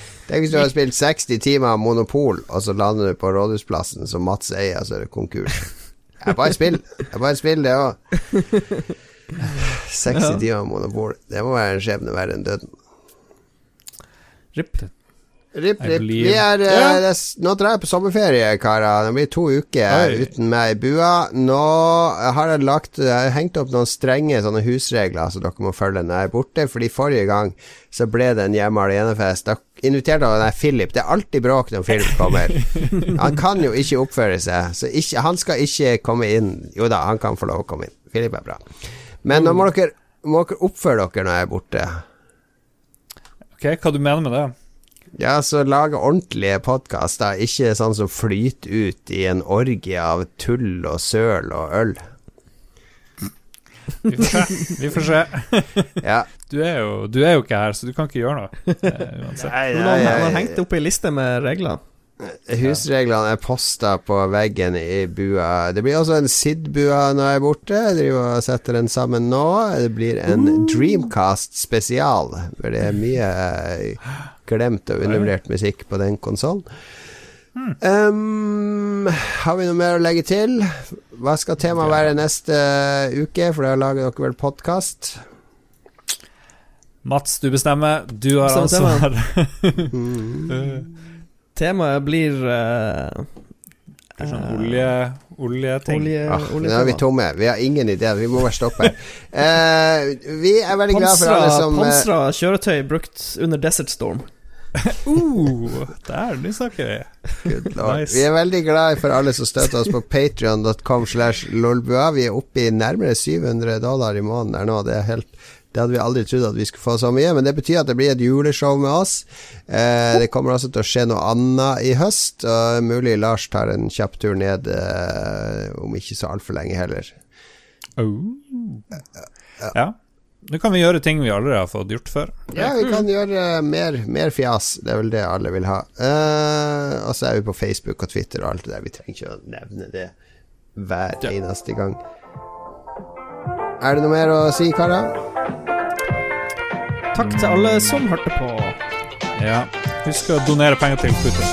Tenk hvis du har spilt 60 timer Monopol, og så lander du på Rådhusplassen som Mats eier, så er det konkurs. Det er bare spill, det er bare et spill, det òg. 60 ja. timer monopol. Det må være en skjebne verre enn døden. Rip. Rip, rip. Vi er, yeah. uh, nå drar jeg på sommerferie, karer. Det blir to uker Oi. uten meg i bua. Nå har jeg lagt Jeg har hengt opp noen strenge husregler som dere må følge når jeg er borte. Fordi forrige gang så ble det en hjemme alenefest. Da inviterte han Philip. Det er alltid bråk når Philip kommer. Han kan jo ikke oppføre seg, så ikke, han skal ikke komme inn. Jo da, han kan få lov å komme inn. Philip er bra. Men nå må dere, må dere oppføre dere når jeg er borte. Ok, hva du mener med det? Ja, så lage ordentlige podkaster, ikke sånn som flyter ut i en orgie av tull og søl og øl. Vi får se. Vi får se. ja. du, er jo, du, er jo, ikke her, så du kan ikke gjøre noe. Eh, uansett. Nei, nei, nei, Han har hengt opp ei liste med regler. Husreglene er posta på veggen i bua. Det blir også en SID-bua når jeg er borte. Jeg driver og setter den sammen nå. Det blir en Dreamcast spesial, For det er mye eh, glemt og undervurdert musikk på den konsollen. Um, har vi noe mer å legge til? Hva skal temaet være neste uke? For da lager dere vel podkast? Mats, du bestemmer. Du har ansvar. mm. Temaet blir uh, sånn olje, oljeting. Olje, ah, nå er vi tomme. Vi har ingen idé. Vi må bare stoppe uh, vi er veldig glad for alle som Pansra kjøretøy brukt under Desert Storm. uh, der, nå snakker vi. Nice. Vi er veldig glad for alle som støtter oss på patrion.com slash lolbua. Vi er oppe i nærmere 700 dollar i måneden her nå. Det er helt det hadde vi aldri trodd at vi skulle få så mye, men det betyr at det blir et juleshow med oss. Eh, det kommer også til å skje noe annet i høst, og mulig Lars tar en kjapp tur ned eh, om ikke så altfor lenge heller. Oh. Ja. Nå kan vi gjøre ting vi aldri har fått gjort før. Ja, vi kan gjøre mer, mer fjas. Det er vel det alle vil ha. Eh, og så er vi på Facebook og Twitter og alt det der. Vi trenger ikke å nevne det hver eneste gang. Er det noe mer å si, karer? Takk til alle som hørte på. Ja. Husk å donere penger til Putin.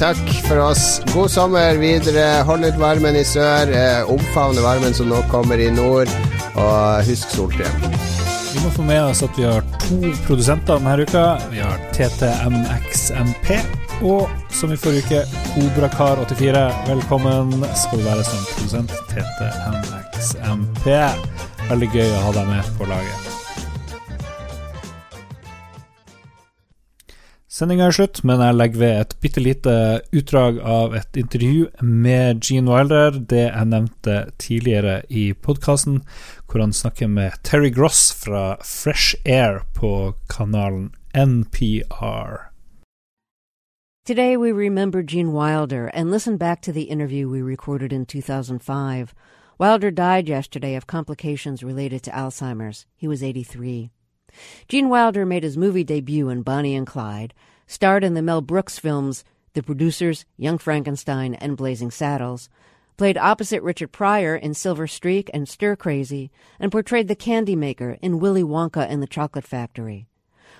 Takk for oss. God sommer videre. Hold ut varmen i sør. Eh, omfavne varmen som nå kommer i nord. Og husk solkrem. Vi må få med oss at vi har to produsenter denne uka. Vi har TTMXMP og som i forrige uke, Kobrakar84. Velkommen skal du være som produsent TTMXMP. Veldig gøy å ha deg med på laget. Sendinga er slutt, men jeg legger ved et bitte lite utdrag av et intervju med Gene Wilder, det jeg nevnte tidligere i podkasten, hvor han snakker med Terry Gross fra Fresh Air på kanalen NPR. Today we remember Gene Wilder and listen back to the interview we recorded in 2005. Wilder died yesterday of complications related to Alzheimer's. He was 83. Gene Wilder made his movie debut in Bonnie and Clyde, starred in the Mel Brooks films The Producers, Young Frankenstein, and Blazing Saddles, played opposite Richard Pryor in Silver Streak and Stir Crazy, and portrayed the candy maker in Willy Wonka and the Chocolate Factory.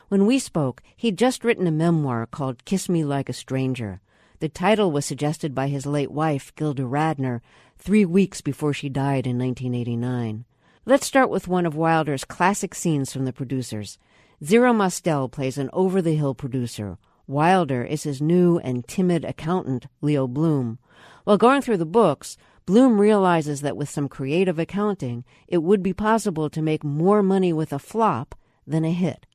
When we spoke, he'd just written a memoir called Kiss Me Like a Stranger. The title was suggested by his late wife, Gilda Radner, three weeks before she died in 1989. Let's start with one of Wilder's classic scenes from the producers. Zero Mostel plays an over the hill producer. Wilder is his new and timid accountant, Leo Bloom. While going through the books, Bloom realizes that with some creative accounting, it would be possible to make more money with a flop than a hit.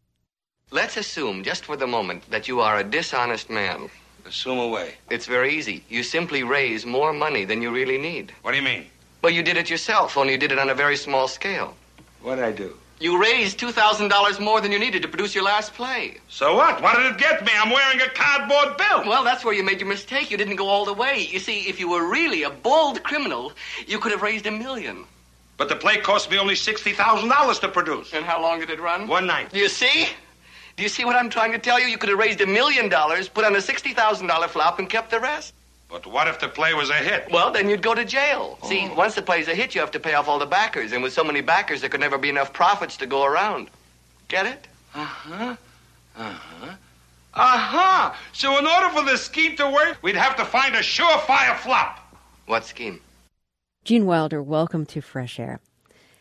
Let's assume, just for the moment, that you are a dishonest man. Assume away. It's very easy. You simply raise more money than you really need. What do you mean? Well, you did it yourself, only you did it on a very small scale. What did I do? You raised $2,000 more than you needed to produce your last play. So what? What did it get me? I'm wearing a cardboard bill. Well, that's where you made your mistake. You didn't go all the way. You see, if you were really a bold criminal, you could have raised a million. But the play cost me only $60,000 to produce. And how long did it run? One night. Do you see? Do you see what I'm trying to tell you? You could have raised a million dollars, put on a $60,000 flop, and kept the rest. But what if the play was a hit? Well, then you'd go to jail. See, once the play's a hit, you have to pay off all the backers. And with so many backers, there could never be enough profits to go around. Get it? Uh-huh. Uh-huh. Uh-huh. So in order for this scheme to work, we'd have to find a surefire flop. What scheme? Gene Wilder, welcome to Fresh Air.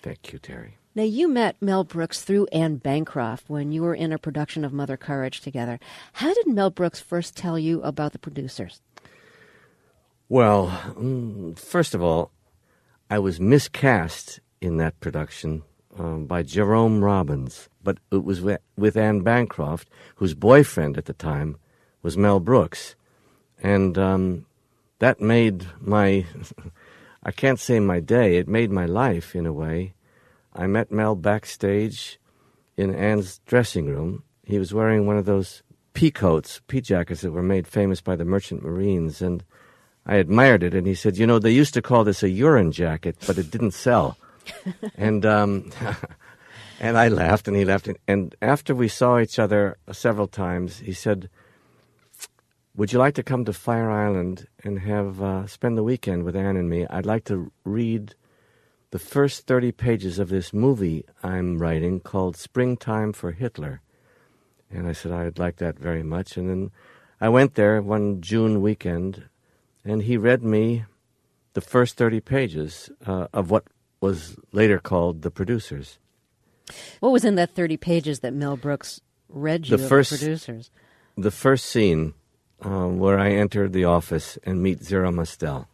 Thank you, Terry. Now, you met Mel Brooks through Anne Bancroft when you were in a production of Mother Courage together. How did Mel Brooks first tell you about the producers? Well, first of all, I was miscast in that production um, by Jerome Robbins, but it was with, with Anne Bancroft, whose boyfriend at the time was Mel Brooks. And um, that made my, I can't say my day, it made my life in a way. I met Mel backstage in Anne's dressing room. He was wearing one of those pea coats, pea jackets that were made famous by the merchant marines, and I admired it, and he said, "You know, they used to call this a urine jacket, but it didn't sell." and um, and I laughed, and he laughed. And after we saw each other several times, he said, "Would you like to come to Fire Island and have uh, spend the weekend with Anne and me? I'd like to read." The first 30 pages of this movie I'm writing called Springtime for Hitler. And I said, I'd like that very much. And then I went there one June weekend and he read me the first 30 pages uh, of what was later called The Producers. What was in that 30 pages that Mel Brooks read you the first, the producers? The first scene um, where I enter the office and meet Zero Mostel.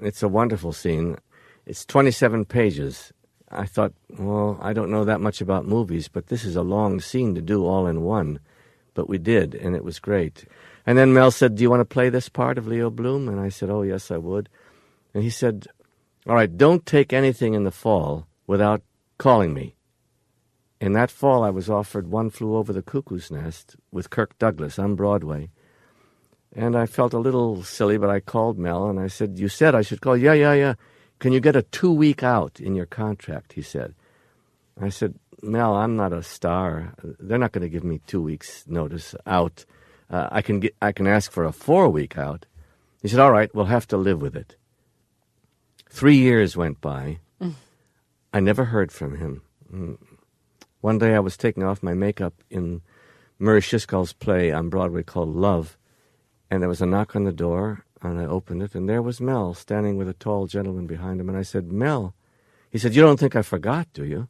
It's a wonderful scene. It's 27 pages. I thought, well, I don't know that much about movies, but this is a long scene to do all in one. But we did, and it was great. And then Mel said, Do you want to play this part of Leo Bloom? And I said, Oh, yes, I would. And he said, All right, don't take anything in the fall without calling me. In that fall, I was offered One Flew Over the Cuckoo's Nest with Kirk Douglas on Broadway. And I felt a little silly, but I called Mel and I said, You said I should call. Yeah, yeah, yeah. Can you get a two week out in your contract? He said. I said, Mel, I'm not a star. They're not going to give me two weeks' notice out. Uh, I can get, I can ask for a four week out. He said, All right, we'll have to live with it. Three years went by. I never heard from him. Mm. One day I was taking off my makeup in Murray Shiskal's play on Broadway called Love, and there was a knock on the door, and I opened it, and there was Mel standing with a tall gentleman behind him. And I said, Mel, he said, You don't think I forgot, do you?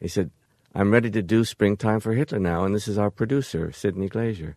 He said, I'm ready to do Springtime for Hitler now, and this is our producer, Sidney Glazier.